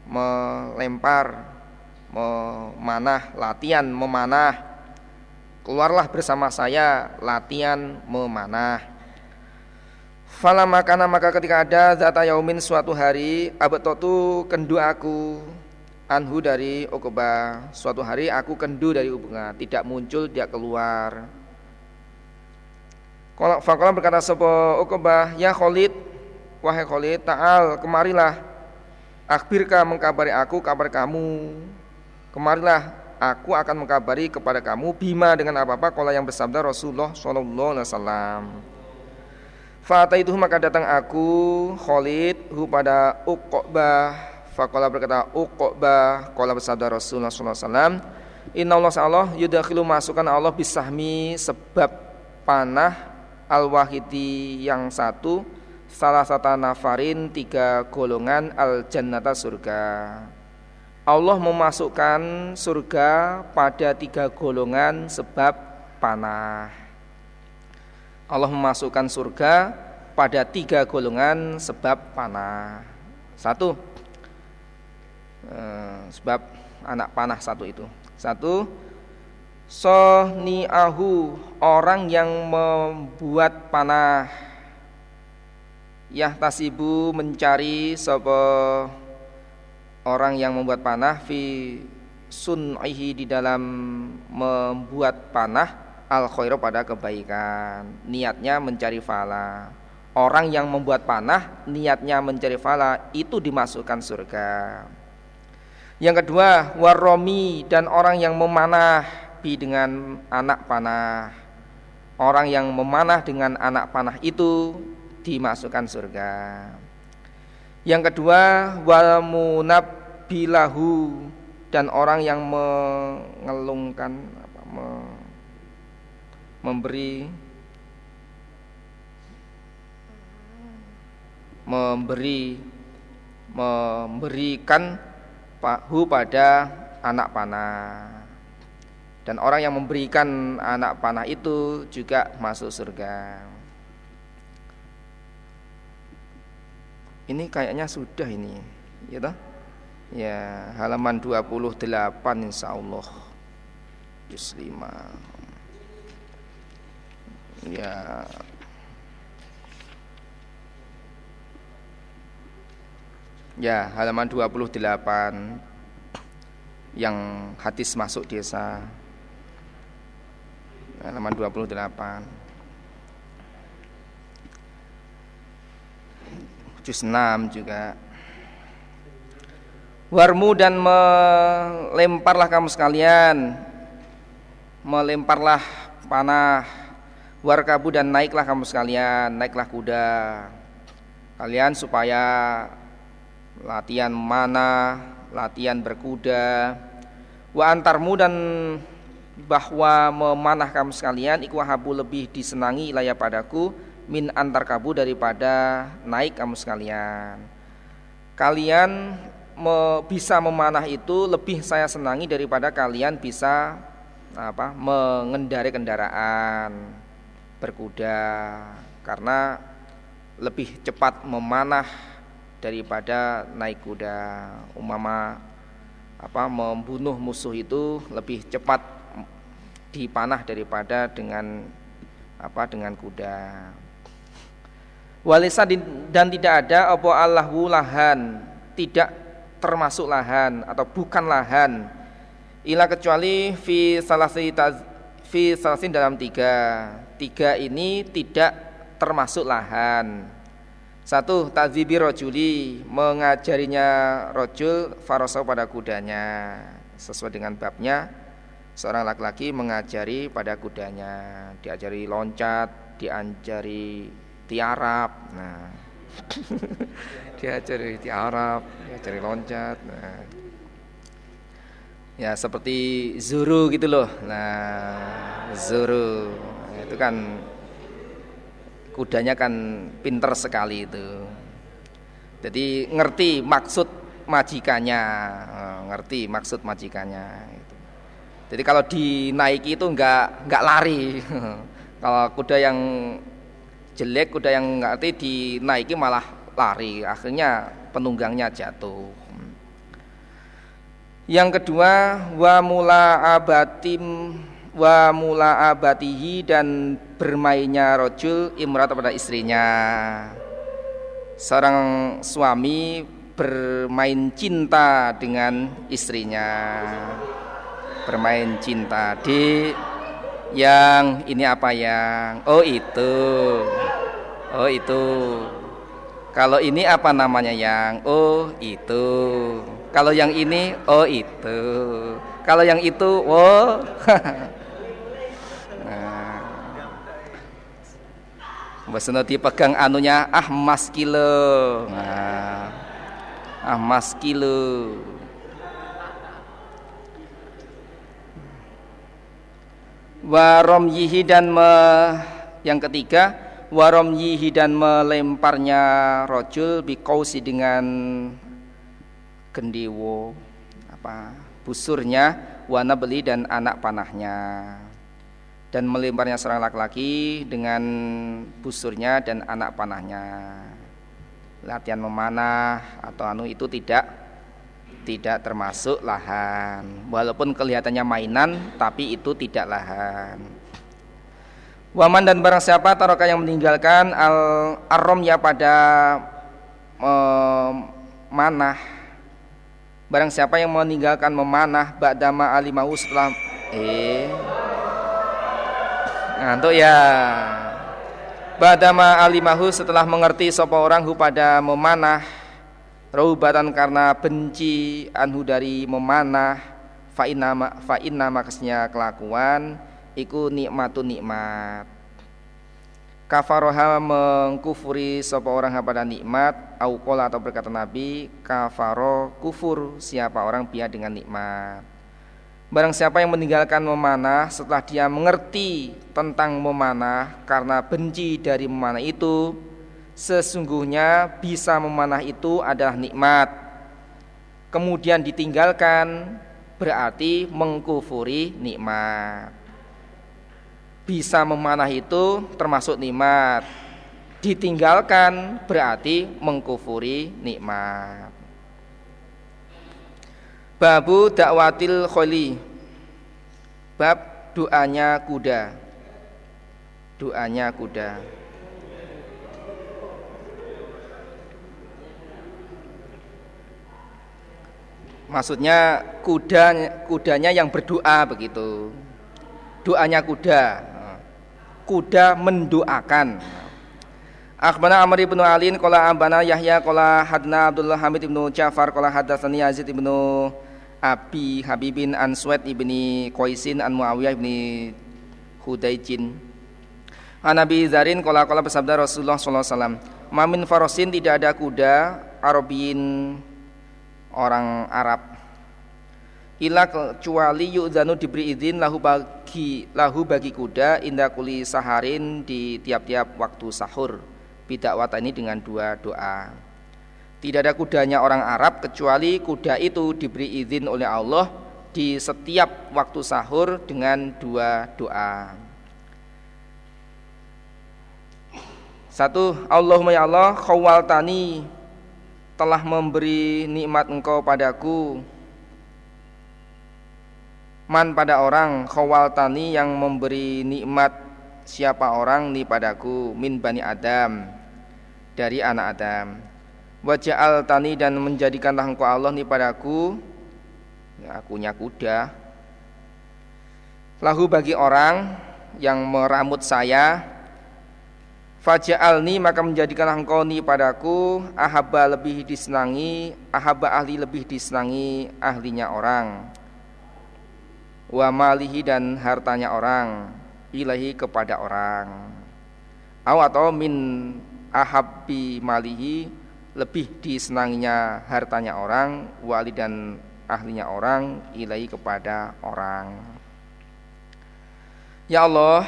melempar memanah latihan memanah. Keluarlah bersama saya latihan memanah. Fala makana maka ketika ada zata yaumin suatu hari abatotu kendu aku anhu dari Uqbah suatu hari aku kendu dari Uqbah tidak muncul dia keluar kalau Fakola berkata sebuah Uqbah, ya Khalid, wahai Khalid, ta'al, kemarilah. Akhbirka mengkabari aku kabar kamu. Kemarilah, aku akan mengkabari kepada kamu bima dengan apa-apa kalau yang bersabda Rasulullah Shallallahu Alaihi Wasallam. Fata itu maka datang aku Khalid hu pada Uqbah. Fakola berkata Uqbah, kalau bersabda Rasulullah Wasallam. Inna Allah Allah yudakhilu masukkan Allah bisahmi sebab panah al-wahidi yang satu salah satu nafarin tiga golongan al jannata surga. Allah memasukkan surga pada tiga golongan sebab panah. Allah memasukkan surga pada tiga golongan sebab panah. Satu eh, sebab anak panah satu itu. Satu Sohni'ahu orang yang membuat panah. Yahtasibu mencari sopo orang yang membuat panah fi sun'ihi di dalam membuat panah al khairu pada kebaikan. Niatnya mencari fala. Orang yang membuat panah niatnya mencari fala itu dimasukkan surga yang kedua waromi dan orang yang memanah api dengan anak panah. Orang yang memanah dengan anak panah itu dimasukkan surga. Yang kedua wal munabbilahu dan orang yang mengelungkan apa, me, memberi memberi memberikan pahu pada anak panah dan orang yang memberikan anak panah itu juga masuk surga. Ini kayaknya sudah ini, ya? Ya, halaman 28 insya Allah Juz 5 Ya Ya, halaman 28 Yang hadis masuk desa. Halaman 28 juz 6 juga. Warmu dan melemparlah kamu sekalian. Melemparlah panah. Warkabu dan naiklah kamu sekalian. Naiklah kuda. Kalian supaya latihan mana latihan berkuda wa antarmu dan bahwa memanah kamu sekalian iku habu lebih disenangi ilaya padaku min antar kabu daripada naik kamu sekalian. Kalian me, bisa memanah itu lebih saya senangi daripada kalian bisa apa mengendarai kendaraan berkuda karena lebih cepat memanah daripada naik kuda. Umama apa membunuh musuh itu lebih cepat dipanah daripada dengan apa dengan kuda. Walisa dan tidak ada apa Allahu lahan. Tidak termasuk lahan atau bukan lahan. Ila kecuali fi salasi fi salasin dalam tiga. Tiga ini tidak termasuk lahan satu tazibi rojuli mengajarinya rojul farosa pada kudanya. Sesuai dengan babnya seorang laki-laki mengajari pada kudanya. Diajari loncat diajari tiarap nah. Diajari tiarap diajari loncat nah. Ya seperti zuru gitu loh nah zuru. Itu kan kudanya kan pinter sekali itu. Jadi ngerti maksud majikannya nah, ngerti maksud majikannya jadi kalau dinaiki itu enggak enggak lari. Kalau kuda yang jelek kuda yang ngerti dinaiki malah lari. Akhirnya penunggangnya jatuh. Yang kedua wa mula abatim wa mula abatihi dan bermainnya rojul imrat pada istrinya. Seorang suami bermain cinta dengan istrinya. Bermain cinta di yang ini apa yang oh itu oh itu kalau ini apa namanya yang oh itu kalau yang ini, oh itu. Kalau yang itu, oh. nah. Dipegang anunya, ah mas kilo. Nah. Ah mas kilo. Warom yihi dan me, yang ketiga warom yihi dan melemparnya rojul bikausi dengan gendewo apa busurnya wana beli dan anak panahnya dan melemparnya seorang laki-laki dengan busurnya dan anak panahnya. Latihan memanah atau anu itu tidak tidak termasuk lahan. Walaupun kelihatannya mainan tapi itu tidak lahan. Waman dan barang siapa taroka yang meninggalkan al arom ya pada eh, manah. Barang siapa yang meninggalkan memanah ba'dama alimahu setelah eh ngantuk ya. Ba'dama alimahu setelah mengerti sapa orang hu pada memanah. Raubatan karena benci anhu dari memanah. Fa inna fa makasnya kelakuan. Iku nikmatun nikmat. Kafaroha mengkufuri sapa orang pada nikmat. Au atau berkata Nabi kafaro kufur siapa orang biar dengan nikmat Barang siapa yang meninggalkan memanah setelah dia mengerti tentang memanah karena benci dari memanah itu sesungguhnya bisa memanah itu adalah nikmat. Kemudian ditinggalkan berarti mengkufuri nikmat. Bisa memanah itu termasuk nikmat. Ditinggalkan berarti mengkufuri nikmat babu dakwatil kholi. Bab doanya kuda. Doanya kuda. Maksudnya kuda kudanya yang berdoa begitu. Doanya kuda. Kuda mendoakan. Akhbana Amr ibn Alin qala ambana Yahya qala hadna Abdullah Hamid ibnu Ja'far qala hadatsani Yazid ibnu Abi Habibin an Suwaid ibni Qaisin an Muawiyah ibni Hudaijin. An Nabi Zarin qala qala bersabda Rasulullah sallallahu alaihi wasallam Mamin farosin tidak ada kuda Arabiyin orang Arab. Ila kecuali yu'zanu diberi izin lahu bagi lahu bagi kuda indah kuli saharin di tiap-tiap waktu sahur bidak ini dengan dua doa. Tidak ada kudanya orang Arab kecuali kuda itu diberi izin oleh Allah di setiap waktu sahur dengan dua doa. Satu Allahumma ya Allah khawaltani telah memberi nikmat engkau padaku. Man pada orang khawaltani yang memberi nikmat siapa orang ni padaku min bani Adam dari anak Adam. Waja'al tani dan menjadikanlah engkau Allah nih padaku. Ya, akunya kuda. Lahu bagi orang yang meramut saya Faja'alni maka menjadikanlah engkau ni padaku. Ahaba lebih disenangi Ahaba ahli lebih disenangi ahlinya orang. Wa malihi dan hartanya orang Ilahi kepada orang Aw atau min ahabbi malihi Lebih disenanginya hartanya orang Wali dan ahlinya orang Ilahi kepada orang Ya Allah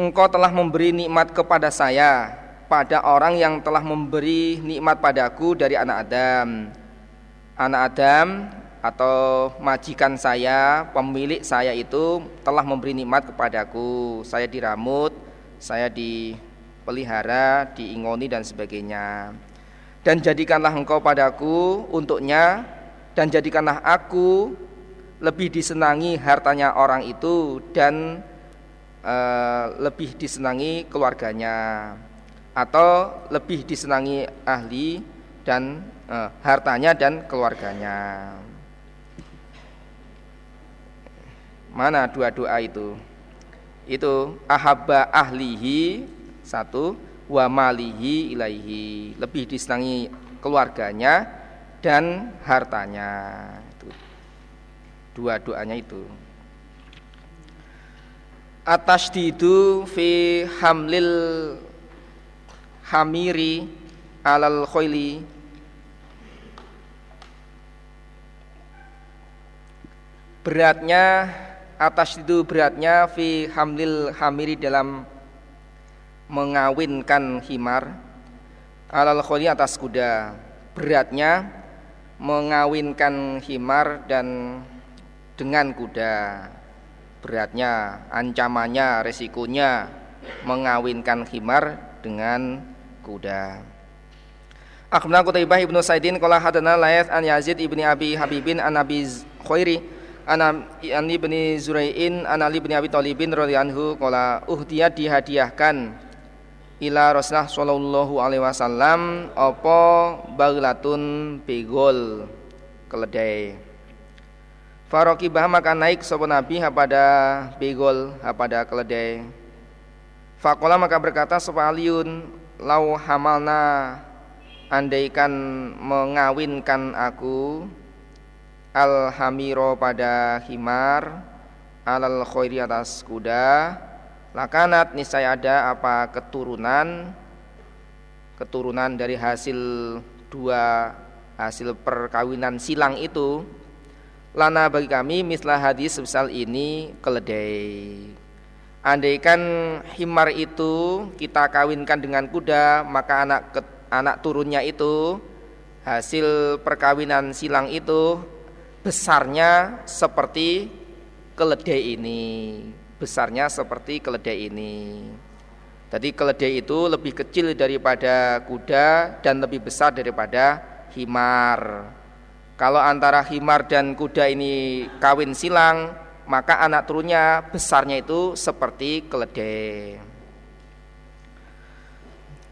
engkau telah memberi nikmat kepada saya pada orang yang telah memberi nikmat padaku dari anak Adam. Anak Adam atau majikan saya, pemilik saya itu telah memberi nikmat kepadaku. Saya diramut, saya dipelihara, diingoni dan sebagainya. Dan jadikanlah engkau padaku untuknya dan jadikanlah aku lebih disenangi hartanya orang itu dan uh, lebih disenangi keluarganya atau lebih disenangi ahli dan uh, hartanya dan keluarganya. Mana dua doa itu? Itu ahabba ahlihi satu wa malihi ilaihi. Lebih disenangi keluarganya dan hartanya. Itu dua doanya itu. Atasdidu fi hamlil hamiri alal khoili. Beratnya atas itu beratnya fi hamlil hamiri dalam mengawinkan himar. Alal kholi atas kuda. Beratnya mengawinkan himar dan dengan kuda. Beratnya, ancamannya, resikonya mengawinkan khimar dengan kuda. Akhbarana Qutaibah ibnu Saidin qala hadana Layth an Yazid ibni Abi Habibin an Abi Khairi an ibni Zurai'in an Ali ibni Abi Thalibin radhiyallahu anhu qala uhdiyat dihadiahkan ila Rasulullah sallallahu alaihi wasallam apa baglatun begol keledai Farokibah maka naik sopo Nabi pada begol pada keledai. Fakola maka berkata sopo Aliun lau hamalna andaikan mengawinkan aku alhamiro pada himar alal khairi atas kuda lakanat niscaya ada apa keturunan keturunan dari hasil dua hasil perkawinan silang itu. Lana bagi kami mislah hadis sebesar ini keledai. Andaikan himar itu kita kawinkan dengan kuda maka anak anak turunnya itu hasil perkawinan silang itu besarnya seperti keledai ini. Besarnya seperti keledai ini. Jadi keledai itu lebih kecil daripada kuda dan lebih besar daripada himar. Kalau antara himar dan kuda ini kawin silang, maka anak turunnya besarnya itu seperti keledai.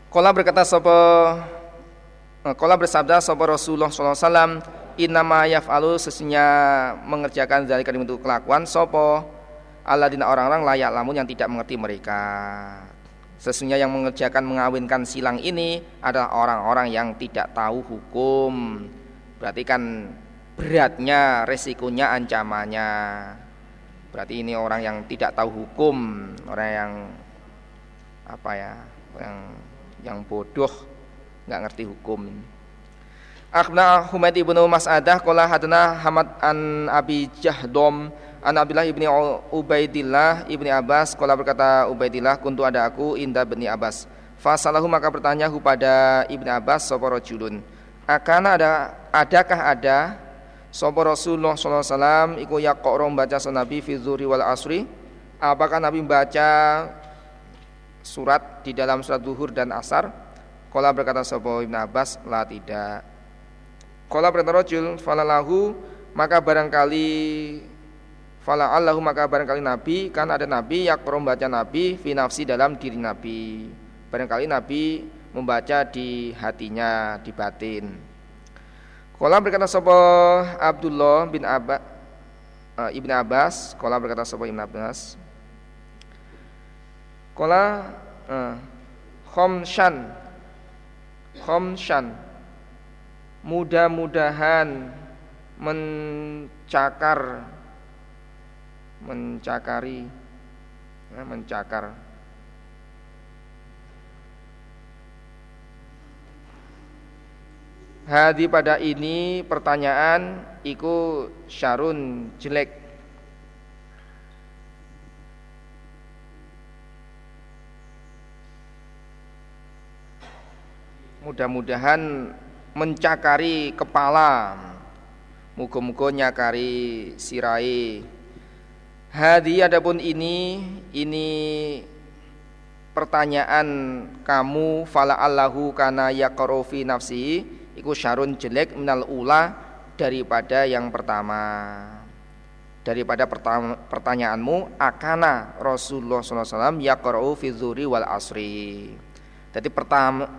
Kola berkata sopo eh, Kola bersabda sopo Rasulullah SAW Inama yaf'alu sesungguhnya mengerjakan dari untuk kelakuan sopo Aladina orang-orang layak lamun yang tidak mengerti mereka Sesungguhnya yang mengerjakan mengawinkan silang ini adalah orang-orang yang tidak tahu hukum Berarti kan beratnya, resikonya, ancamannya. Berarti ini orang yang tidak tahu hukum, orang yang apa ya, yang yang bodoh, nggak ngerti hukum. Akhna Humaid ibnu Mas'adah qala hadana Hamad an Abi Jahdom an Abdullah ibni Ubaidillah ibni Abbas qala berkata Ubaidillah kuntu ada aku inda bni Abbas. Fasalahu maka bertanya kepada ibni Abbas sapa rajulun? Akan ada adakah ada? Sopo Rasulullah SAW Iku yakok baca Nabi fi wal asri. Apakah Nabi baca Surat di dalam surat duhur dan asar? Kola berkata Sopo Ibn Abbas La tidak Kola berkata rojul Falalahu Maka barangkali Fala'allahu maka barangkali Nabi Kan ada Nabi yakok baca Nabi Fi nafsi dalam diri Nabi Barangkali Nabi membaca di hatinya, di batin. Kala berkata sapa Abdullah bin Abba, uh, Ibn Abbas, kala berkata sapa Ibn Abbas. Kala uh, khomshan khomshan mudah-mudahan mencakar mencakari ya, mencakar. Hadi pada ini pertanyaan iku syarun jelek. Mudah-mudahan mencakari kepala Muga-muga nyakari sirai. Hadi adapun ini Ini pertanyaan kamu Fala allahu kana yaqaru fi nafsi iku syarun jelek minal ula daripada yang pertama. Daripada pertanyaanmu akana Rasulullah SAW yaqra'u fi dzuri wal asri. Jadi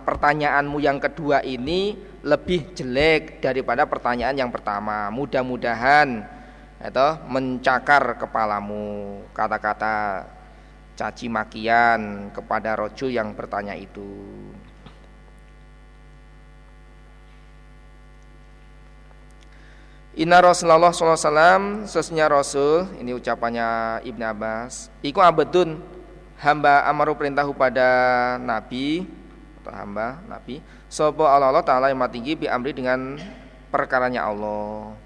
pertanyaanmu yang kedua ini lebih jelek daripada pertanyaan yang pertama. Mudah-mudahan atau mencakar kepalamu. Kata-kata caci makian kepada rojo yang bertanya itu. Inna Rasulullah SAW Sesnya Rasul Ini ucapannya Ibn Abbas Iku abedun Hamba amaru perintahu pada Nabi Atau hamba Nabi Sopo Allah, Ta'ala yang tinggi Bi amri dengan perkaranya Allah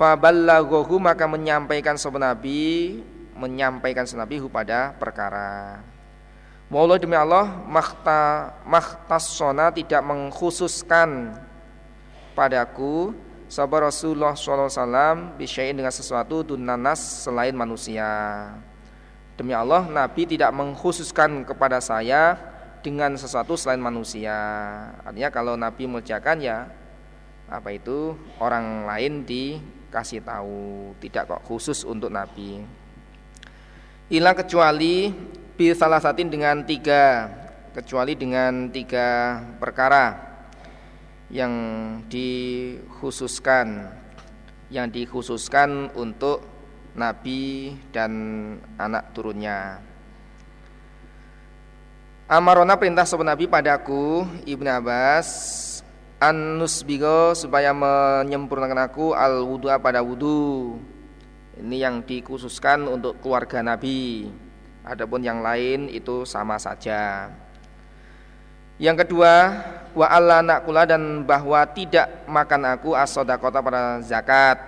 Faballagohu maka menyampaikan sopo Nabi Menyampaikan Nabi pada perkara Wallah demi Allah Makhta, Makhtasona tidak mengkhususkan Padaku sabar Rasulullah SAW bisyain dengan sesuatu dunanas selain manusia. Demi Allah, Nabi tidak mengkhususkan kepada saya dengan sesuatu selain manusia. Artinya kalau Nabi mengerjakan ya apa itu orang lain dikasih tahu, tidak kok khusus untuk Nabi. Hilang kecuali bi salah satin dengan tiga, kecuali dengan tiga perkara yang dikhususkan yang dikhususkan untuk nabi dan anak turunnya. Amarona perintah sopan nabi padaku Ibnu Abbas an nusbigo supaya menyempurnakan aku al wudu pada wudu. Ini yang dikhususkan untuk keluarga Nabi. Adapun yang lain itu sama saja. Yang kedua, wa alla nakula dan bahwa tidak makan aku as-sodakota pada zakat.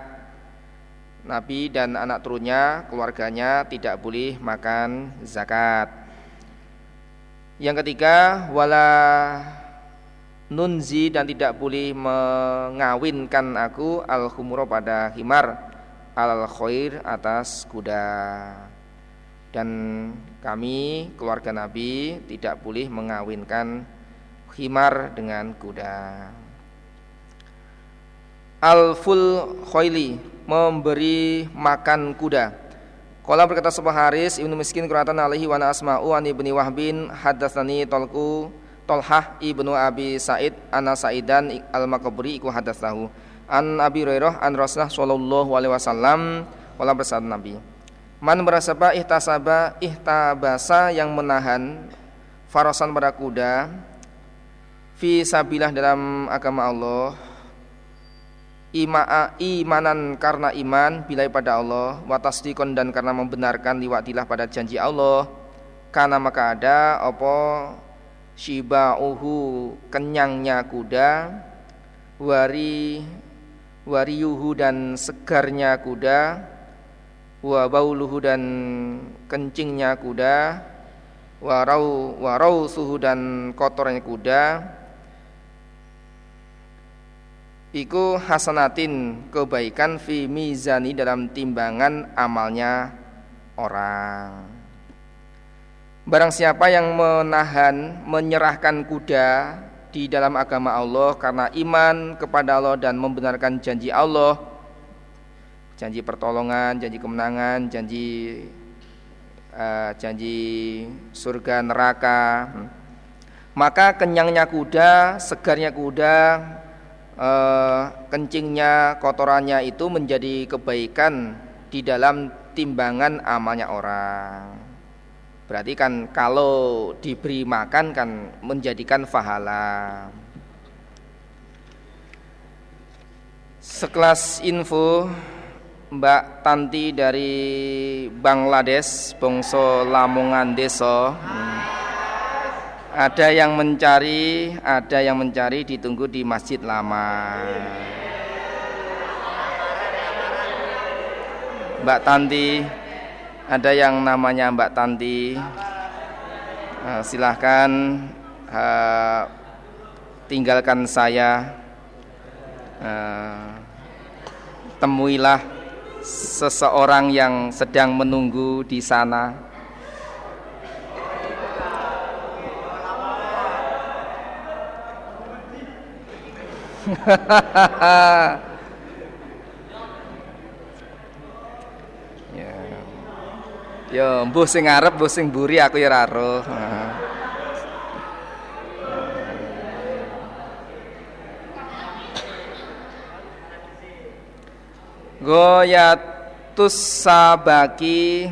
Nabi dan anak turunnya, keluarganya tidak boleh makan zakat. Yang ketiga, wala nunzi dan tidak boleh mengawinkan aku al khumuro pada himar al khair atas kuda. Dan kami keluarga Nabi tidak boleh mengawinkan himar dengan kuda. Al-ful khoili memberi makan kuda. Kala berkata sebuah Haris Ibnu Miskin kuratan alaihi wa asma'u an ibni Wahbin hadatsani Tolku Tolhah ibnu Abi Said ana Saidan al-Makaburi iku hadatsahu an Abi Hurairah an Rasulullah sallallahu alaihi wasallam kala bersabda Nabi. Man berasaba ihtasaba ihtabasa yang menahan farasan pada kuda fi sabilah dalam agama Allah ima'a imanan karena iman bilai pada Allah watasdikon dan karena membenarkan liwatilah pada janji Allah. Karena maka ada apa shibauhu kenyangnya kuda wari wariyuhu dan segarnya kuda wa bauluhu dan kencingnya kuda warau warau suhu dan kotornya kuda iku hasanatin kebaikan fi mizani dalam timbangan amalnya orang. Barang siapa yang menahan, menyerahkan kuda di dalam agama Allah karena iman kepada Allah dan membenarkan janji Allah, janji pertolongan, janji kemenangan, janji uh, janji surga neraka. maka kenyangnya kuda, segarnya kuda, eh, kencingnya, kotorannya itu menjadi kebaikan di dalam timbangan amalnya orang. Berarti kan kalau diberi makan kan menjadikan pahala. Sekelas info Mbak Tanti dari Bangladesh, Bongso Lamongan Deso. Hmm ada yang mencari, ada yang mencari ditunggu di masjid lama. Mbak Tanti, ada yang namanya Mbak Tanti. Uh, silahkan uh, tinggalkan saya. Uh, temuilah seseorang yang sedang menunggu di sana. ya. Yo, mbuh sing ngarep, mbuh sing aku ya ora roh. Goyatus sabaki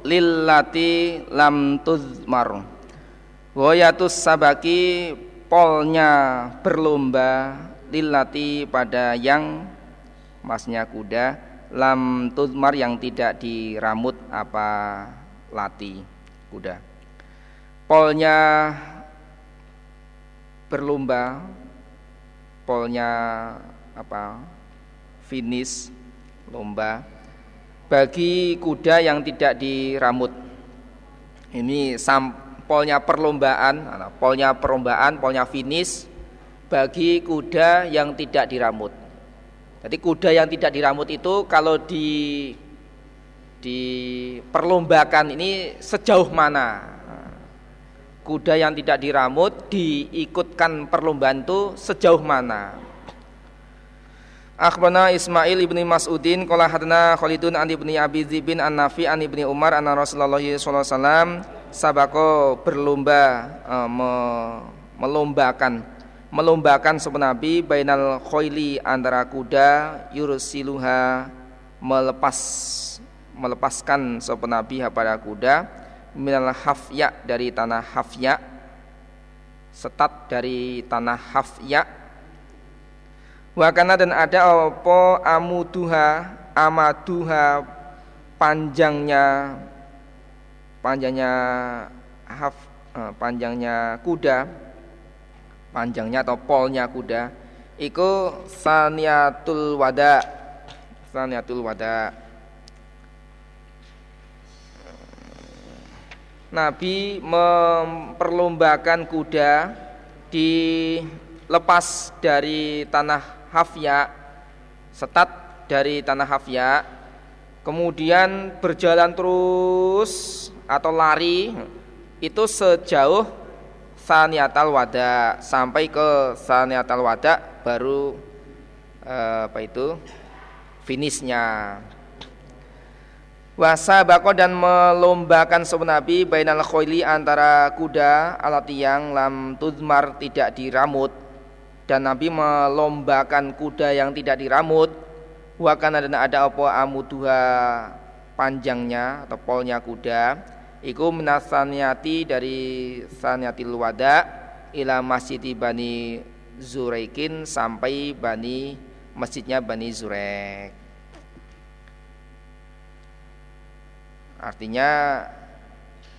lillati lam tuzmar. Goyatus sabaki polnya berlomba lilati pada yang masnya kuda lam tudmar yang tidak diramut apa lati kuda. Polnya berlomba polnya apa finish lomba. Bagi kuda yang tidak diramut. Ini sampolnya perlombaan polnya perlombaan polnya finish bagi kuda yang tidak diramut. Jadi kuda yang tidak diramut itu kalau di diperlombakan ini sejauh mana kuda yang tidak diramut diikutkan perlombaan itu sejauh mana Akhbana Ismail ibni Mas'udin Qala hadna Khalidun an ibni Abi Zibin an Nafi an ibni Umar anna Rasulullah sallallahu alaihi wasallam sabako berlomba uh, me, melombakan melombakan sebuah Nabi bainal khoili antara kuda yursiluha melepas melepaskan sebuah Nabi pada kuda minal hafya dari tanah hafya setat dari tanah hafya. Wakana dan ada apa amuduha amaduha panjangnya panjangnya haf eh, panjangnya kuda panjangnya atau polnya kuda. Iku saniatul wada. Saniatul wada. Nabi memperlombakan kuda dilepas dari tanah hafya setat dari tanah hafya kemudian berjalan terus atau lari itu sejauh saniatal wada. Sampai ke saniatal wada baru eh, apa itu? Finishnya. Wasa bako dan melombakan sebuah nabi bainal khoili antara kuda alat yang lam tudmar tidak diramut. Dan nabi melombakan kuda yang tidak diramut. Wakana dan ada apa amuduha panjangnya atau polnya kuda iku minasaniati dari saniatil wada ila masjid Bani Zuraikin sampai Bani masjidnya Bani Zurek. Artinya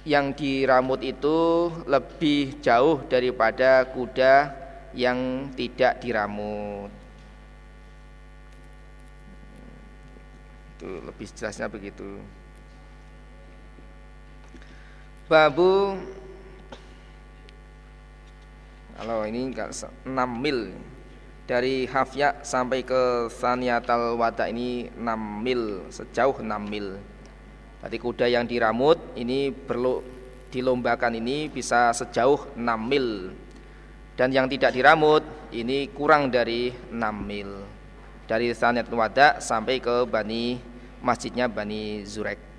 yang diramut itu lebih jauh daripada kuda yang tidak diramut. Itu lebih jelasnya begitu. Babu kalau ini enggak 6 mil dari Hafya sampai ke Saniatal Wada ini 6 mil sejauh 6 mil. Berarti kuda yang diramut ini perlu dilombakan ini bisa sejauh 6 mil dan yang tidak diramut ini kurang dari 6 mil dari Saniatal Wada sampai ke Bani masjidnya Bani Zurek.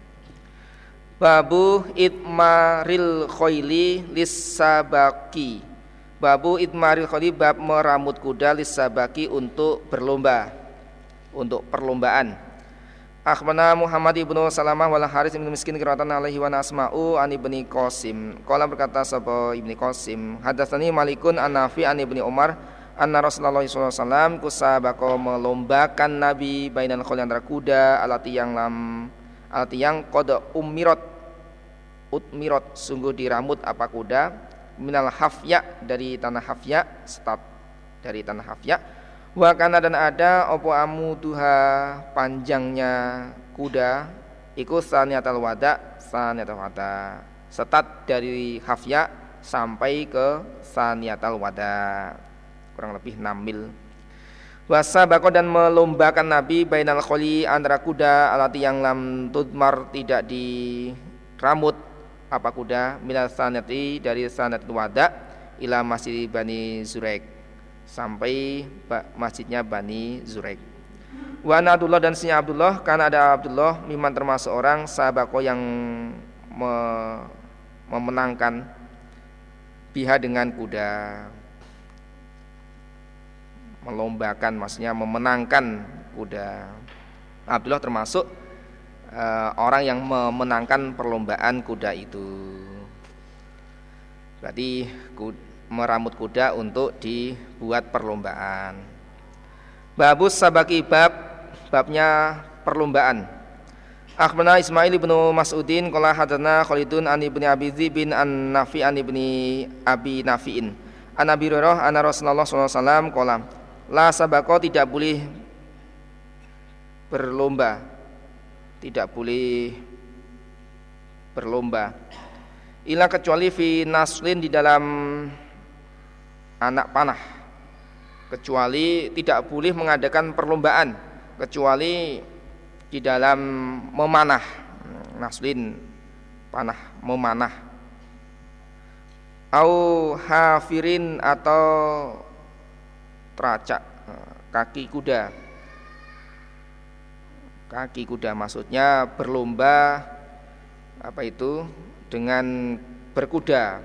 Babu itmaril khoili lisabaki Babu itmaril khali bab meramut kuda lisabaki untuk berlomba untuk perlombaan. Akhbana Muhammad ibnu Salamah wal Haris ibnu Miskin kiratan alaihi wa nasma'u an ibni Qasim. Qala berkata sapa ibni Qasim, hadatsani Malikun an Nafi an ibni Umar anna Rasulullah SAW kusabako melombakan Nabi bainal khali antara kuda alati yang lam alati yang qad umirat utmirot sungguh diramut apa kuda minal hafya dari tanah hafya stat dari tanah hafya. Wa kana dan ada opo amuduha panjangnya kuda iku saniatal wada saniatal wada. Setat dari hafya sampai ke saniatal wada. Kurang lebih 6 mil. Bako dan melombakan Nabi bainal kholi antara kuda alati yang lam tudmar tidak diramut apa kuda? Minal sanati dari sanat wada ila masjid Bani Zurek. Sampai masjidnya Bani Zurek. Wa Abdullah dan sinya Abdullah karena ada Abdullah miman termasuk orang sahabako yang me, memenangkan pihak dengan kuda. Melombakan maksudnya memenangkan kuda. Abdullah termasuk uh, orang yang memenangkan perlombaan kuda itu. Berarti meramut kuda untuk dibuat perlombaan. Babus sabaki bab babnya perlombaan. Akhbarana Ismail bin Mas'udin qala hadana Khalidun an ibni Abi bin an Nafi an ibni Abi Nafi'in. An Abi Hurairah anna Rasulullah sallallahu alaihi la sabaqo tidak boleh berlomba tidak boleh berlomba. Ila kecuali fi naslin di dalam anak panah. Kecuali tidak boleh mengadakan perlombaan kecuali di dalam memanah. Naslin panah memanah. Au hafirin atau teracak kaki kuda kaki kuda maksudnya berlomba apa itu dengan berkuda.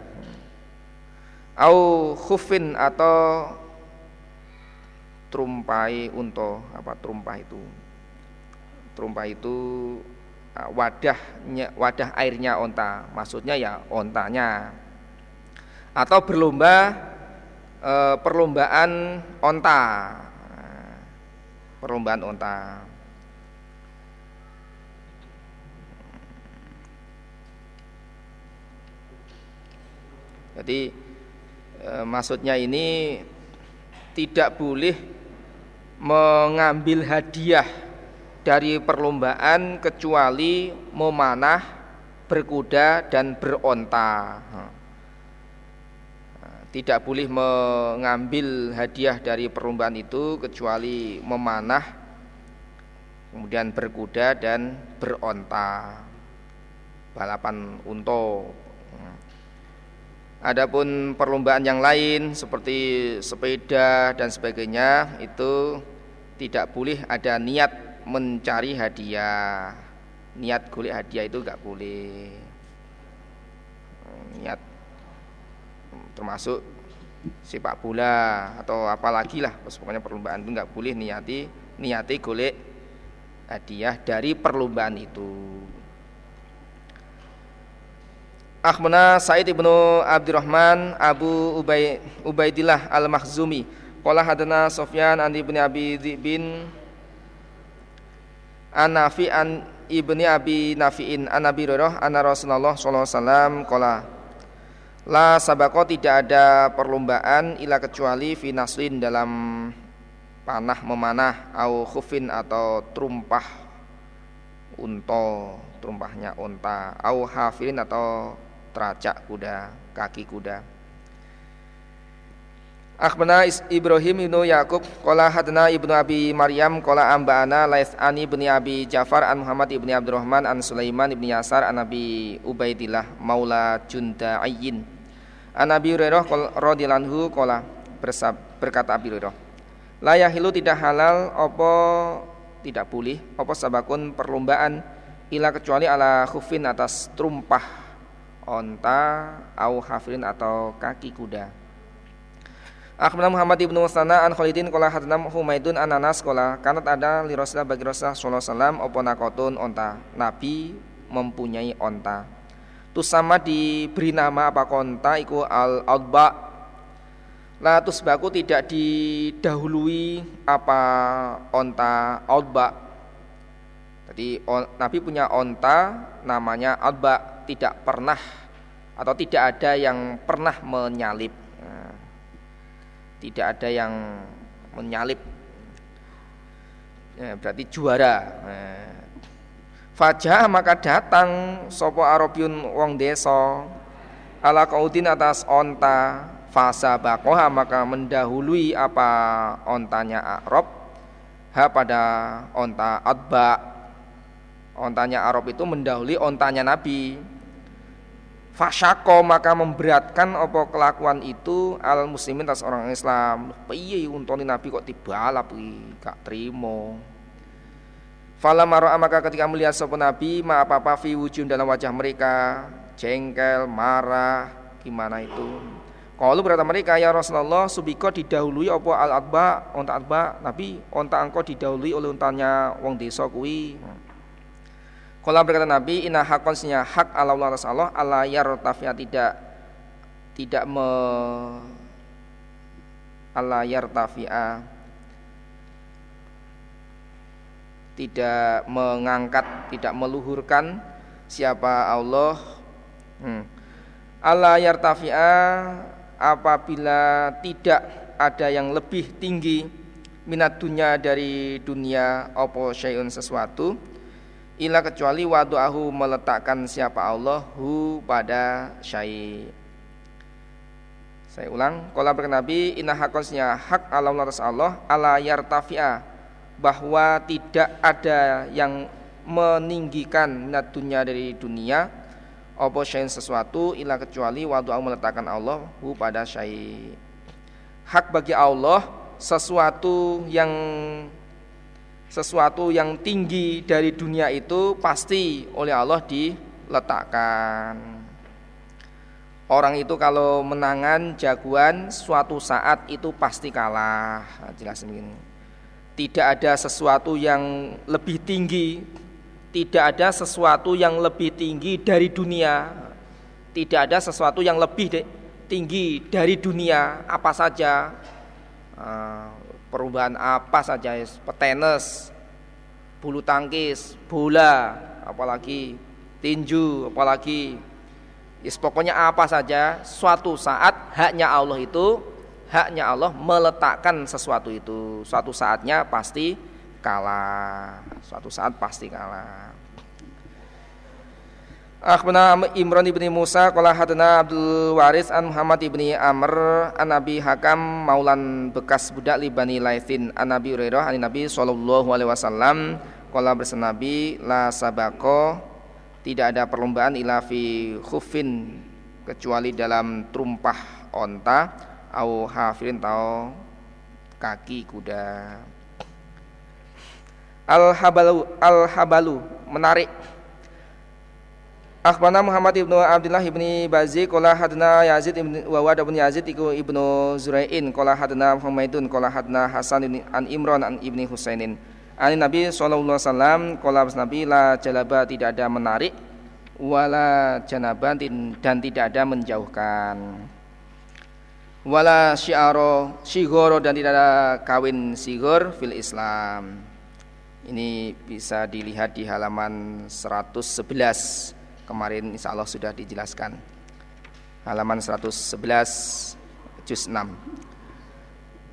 Au khufin atau trumpai unto apa trumpah itu. Trumpah itu wadahnya wadah airnya onta maksudnya ya ontanya. Atau berlomba e, perlombaan onta. Perlombaan onta Jadi e, maksudnya ini tidak boleh mengambil hadiah dari perlombaan kecuali memanah, berkuda dan beronta. Tidak boleh mengambil hadiah dari perlombaan itu kecuali memanah, kemudian berkuda dan beronta. Balapan unta Adapun perlombaan yang lain seperti sepeda dan sebagainya itu tidak boleh ada niat mencari hadiah. Niat golek hadiah itu enggak boleh. Niat termasuk sepak bola atau apalagi lah pokoknya perlombaan itu enggak boleh niati niati golek hadiah dari perlombaan itu. Akhmana Said ibnu Abdurrahman Abu Ubay, Ubaidillah Al-Makhzumi. Qala hadana Sofyan an ibni Abi bin An Nafi an ibni Abi Nafi'in An Nabi Hurairah anna Rasulullah sallallahu alaihi wasallam qala La sabako tidak ada perlombaan ila kecuali fi naslin dalam panah memanah au khufin atau trumpah unta trumpahnya unta au hafilin atau teracak kuda, kaki kuda. Akhbana Ibrahim ibnu Yakub Kola hadna ibnu Abi Maryam Kola amba'ana Laith ani ibni Abi Jafar An Muhammad ibni Abdurrahman An Sulaiman ibni Yasar An Nabi Ubaidillah Maula Ayin An Nabi Hurairah radhiyallahu kola berkata Abi Hurairah La yahilu tidak halal opo tidak boleh opo sabakun perlombaan ila kecuali ala khufin atas trumpah onta au hafilin atau kaki kuda Akhbarana Muhammad ibnu Musana an Khalidin qala hadatsana Humaidun an Anas qala kanat ada li Rasulullah bagi Rasulullah sallallahu alaihi wasallam apa nakotun onta. Nabi mempunyai onta. Tu sama diberi nama apa konta iku al adba La tusbaku tidak didahului apa onta adba. Jadi on, Nabi punya onta namanya adba tidak pernah atau tidak ada yang pernah menyalip. Tidak ada yang menyalip. Ya, berarti juara. Nah. Fajah maka datang sopo Arabiun wong deso ala kaudin atas onta fasa bakoha maka mendahului apa ontanya Arab. Ha pada onta adba ontanya Arab itu mendahului ontanya Nabi Fasyako maka memberatkan apa kelakuan itu al muslimin atas orang Islam. Piye untoni Nabi kok tibalap gak terima. Fala maro'a maka ketika melihat sapa Nabi ma apa-apa fi wujud dalam wajah mereka jengkel, marah, gimana itu. Kalau berkata mereka ya Rasulullah subiko didahului apa al adba onta adba Nabi onta engkau didahului oleh untanya wong desa kuwi. Kala berkata Nabi, inna hakon sinya hak Allah atas Allah, Allah yartafia tidak tidak me Allah yartafia tidak mengangkat, tidak meluhurkan siapa Allah. Hmm. Allah yartafia apabila tidak ada yang lebih tinggi minat dunia dari dunia opo syai'un sesuatu ila kecuali wadu'ahu meletakkan siapa Allah hu pada syai. Saya ulang Kala bernabi inna hakosnya hak Allah atas Allah ala yartafi'a bahwa tidak ada yang meninggikan minat dunia dari dunia apa syai'in sesuatu ila kecuali wadu'ahu meletakkan Allah hu pada syai. Hak bagi Allah sesuatu yang sesuatu yang tinggi dari dunia itu pasti oleh Allah diletakkan. Orang itu kalau menangan jagoan suatu saat itu pasti kalah. Nah, jelas begini. Tidak ada sesuatu yang lebih tinggi, tidak ada sesuatu yang lebih tinggi dari dunia. Tidak ada sesuatu yang lebih tinggi dari dunia apa saja. Ah, perubahan apa saja petenis bulu tangkis bola apalagi tinju apalagi yes, pokoknya apa saja suatu saat haknya Allah itu haknya Allah meletakkan sesuatu itu. Suatu saatnya pasti kalah. Suatu saat pasti kalah Akhbarana Imran ibni Musa qala hadana Abdul Waris an Muhammad ibni Amr an Nabi Hakam maulan bekas budak li Bani Laithin an Nabi Hurairah an Nabi sallallahu alaihi wasallam qala bersenabi la sabako tidak ada perlombaan ila fi khufin kecuali dalam trumpah onta au hafirin tau kaki kuda. Al habalu al habalu menarik Akhbarana Muhammad ibnu Abdullah ibni Bazi Kola hadna Yazid ibn Wawad ibn Yazid iku ibnu Zurai'in Kola hadna Muhammadun Kola hadna Hasan ibn, an Imran an ibni Husainin. Ani Nabi SAW Kola Nabi la jalaba tidak ada menarik Wala janaban dan tidak ada menjauhkan. Wala syiaro Sigoro dan tidak ada kawin sigor fil Islam. Ini bisa dilihat di halaman 111 kemarin insya Allah sudah dijelaskan. Halaman 111 juz 6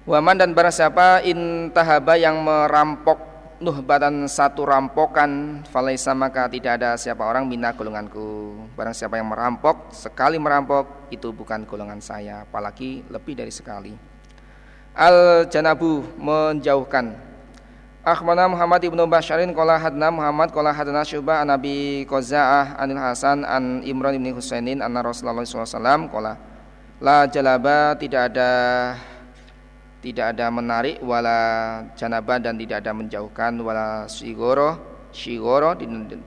Waman dan barang siapa intahaba yang merampok nuhbatan satu rampokan falaisa maka tidak ada siapa orang mina golonganku. Barang siapa yang merampok sekali merampok itu bukan golongan saya apalagi lebih dari sekali. Al janabu menjauhkan Akhbarana Muhammad ibnu Basharin qala hadna Muhammad qala hadna Syu'bah an Nabi Qaza'ah anil Hasan an Imran ibn Husainin anna Rasulullah SAW qala la jalaba tidak ada tidak ada menarik wala janabah dan tidak ada menjauhkan wala sigoro sigoro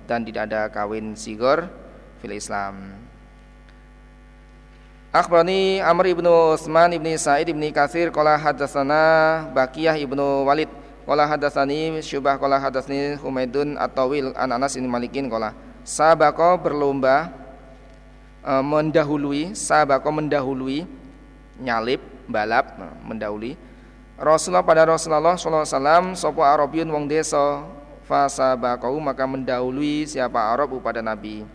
dan tidak ada kawin sigor fil Islam. Akhbarani Amr ibnu Utsman ibni Sa'id ibni Katsir qala hadatsana Baqiyah ibnu Walid qala hadatsani Syubah qala hadatsani Humaidun at-Tawil an Anas bin Malikin qala Sabako berlomba e, mendahului Sabako mendahului nyalip balap e, mendahului Rasulullah pada Rasulullah sallallahu alaihi wasallam sapa Arabiyun wong desa fasabaqau maka mendahului siapa Arab pada Nabi.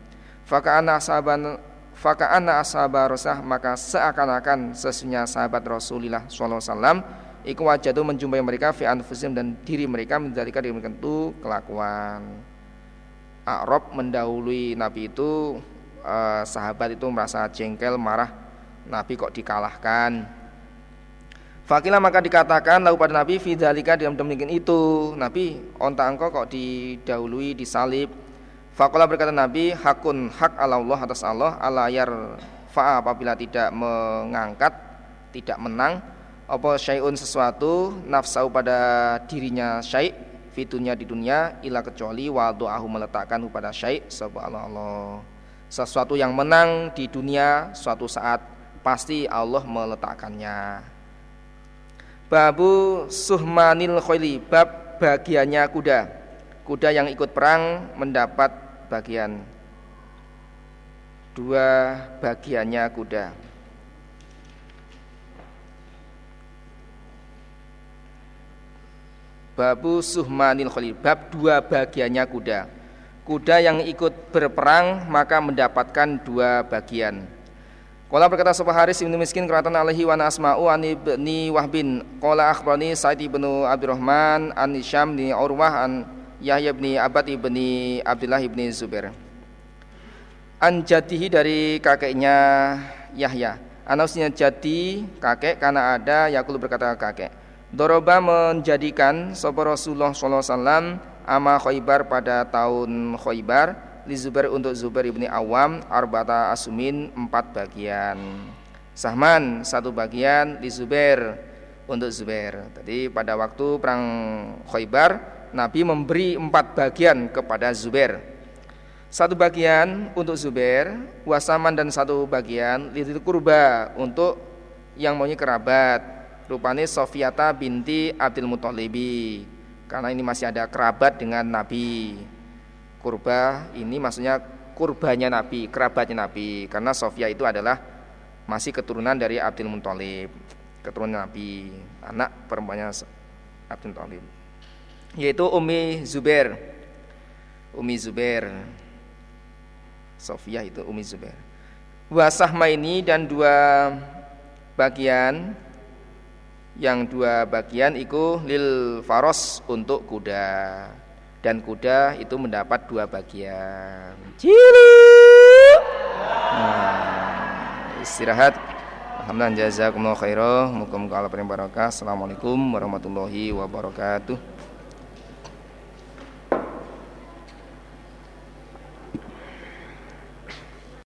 Faka'ana sahaban Faka'ana ashabar maka seakan-akan sesungguhnya sahabat Rasulullah SAW Iku wajadu menjumpai mereka fi anfusim dan diri mereka menjadikan diri mereka itu kelakuan. Arab mendahului Nabi itu eh, sahabat itu merasa jengkel marah Nabi kok dikalahkan? Fakila maka dikatakan lalu pada Nabi Fidalika dalam demikian itu. Nabi onta engkau kok didahului disalib. Fakola berkata Nabi, hakun hak ala Allah atas Allah ala yar fa apabila tidak mengangkat, tidak menang apa syai'un sesuatu nafsau pada dirinya syai' fitunya di dunia ila kecuali wa doahu meletakkan pada syai' Allah Allah. Sesuatu yang menang di dunia suatu saat pasti Allah meletakkannya. Babu suhmanil khayli bab bagiannya kuda. Kuda yang ikut perang mendapat bagian dua bagiannya kuda Babu suhmanil khalil Bab dua bagiannya kuda. Kuda yang ikut berperang Maka mendapatkan dua bagian. Kala berkata Sopa Haris ibnu Miskin Keratan alaihi wa asma'u an ibni Wahbin. Kala akhbarani Said ibnu Abdurrahman An Isyam ni Urwah an Yahya bin Abad ibni Abdullah ibni Zubair. An jadihi dari kakeknya Yahya. Anasnya jadi kakek karena ada Yakul berkata kakek Doroba menjadikan Sopo Rasulullah SAW Ama Khaybar pada tahun Khaybar Li Zubair untuk Zubair ibni Awam Arbata Asumin empat bagian Sahman satu bagian Li Zubair untuk Zubair Jadi pada waktu perang Khaybar Nabi memberi empat bagian kepada Zubair. Satu bagian untuk Zubair, wasaman dan satu bagian lidil kurba untuk yang maunya kerabat. Rupanya Sofiata binti Abdul Muttalibi. Karena ini masih ada kerabat dengan Nabi. Kurba ini maksudnya kurbanya Nabi, kerabatnya Nabi. Karena Sofia itu adalah masih keturunan dari Abdul Muthalib, keturunan Nabi, anak perempuannya Abdul Muthalib yaitu Umi Zubair. Umi Zubair. Sofia itu Umi Zubair. Wasahma ini dan dua bagian yang dua bagian itu lil faros untuk kuda dan kuda itu mendapat dua bagian. Cilu. Nah, istirahat. Alhamdulillah jazakumullah khairah. Assalamualaikum warahmatullahi wabarakatuh.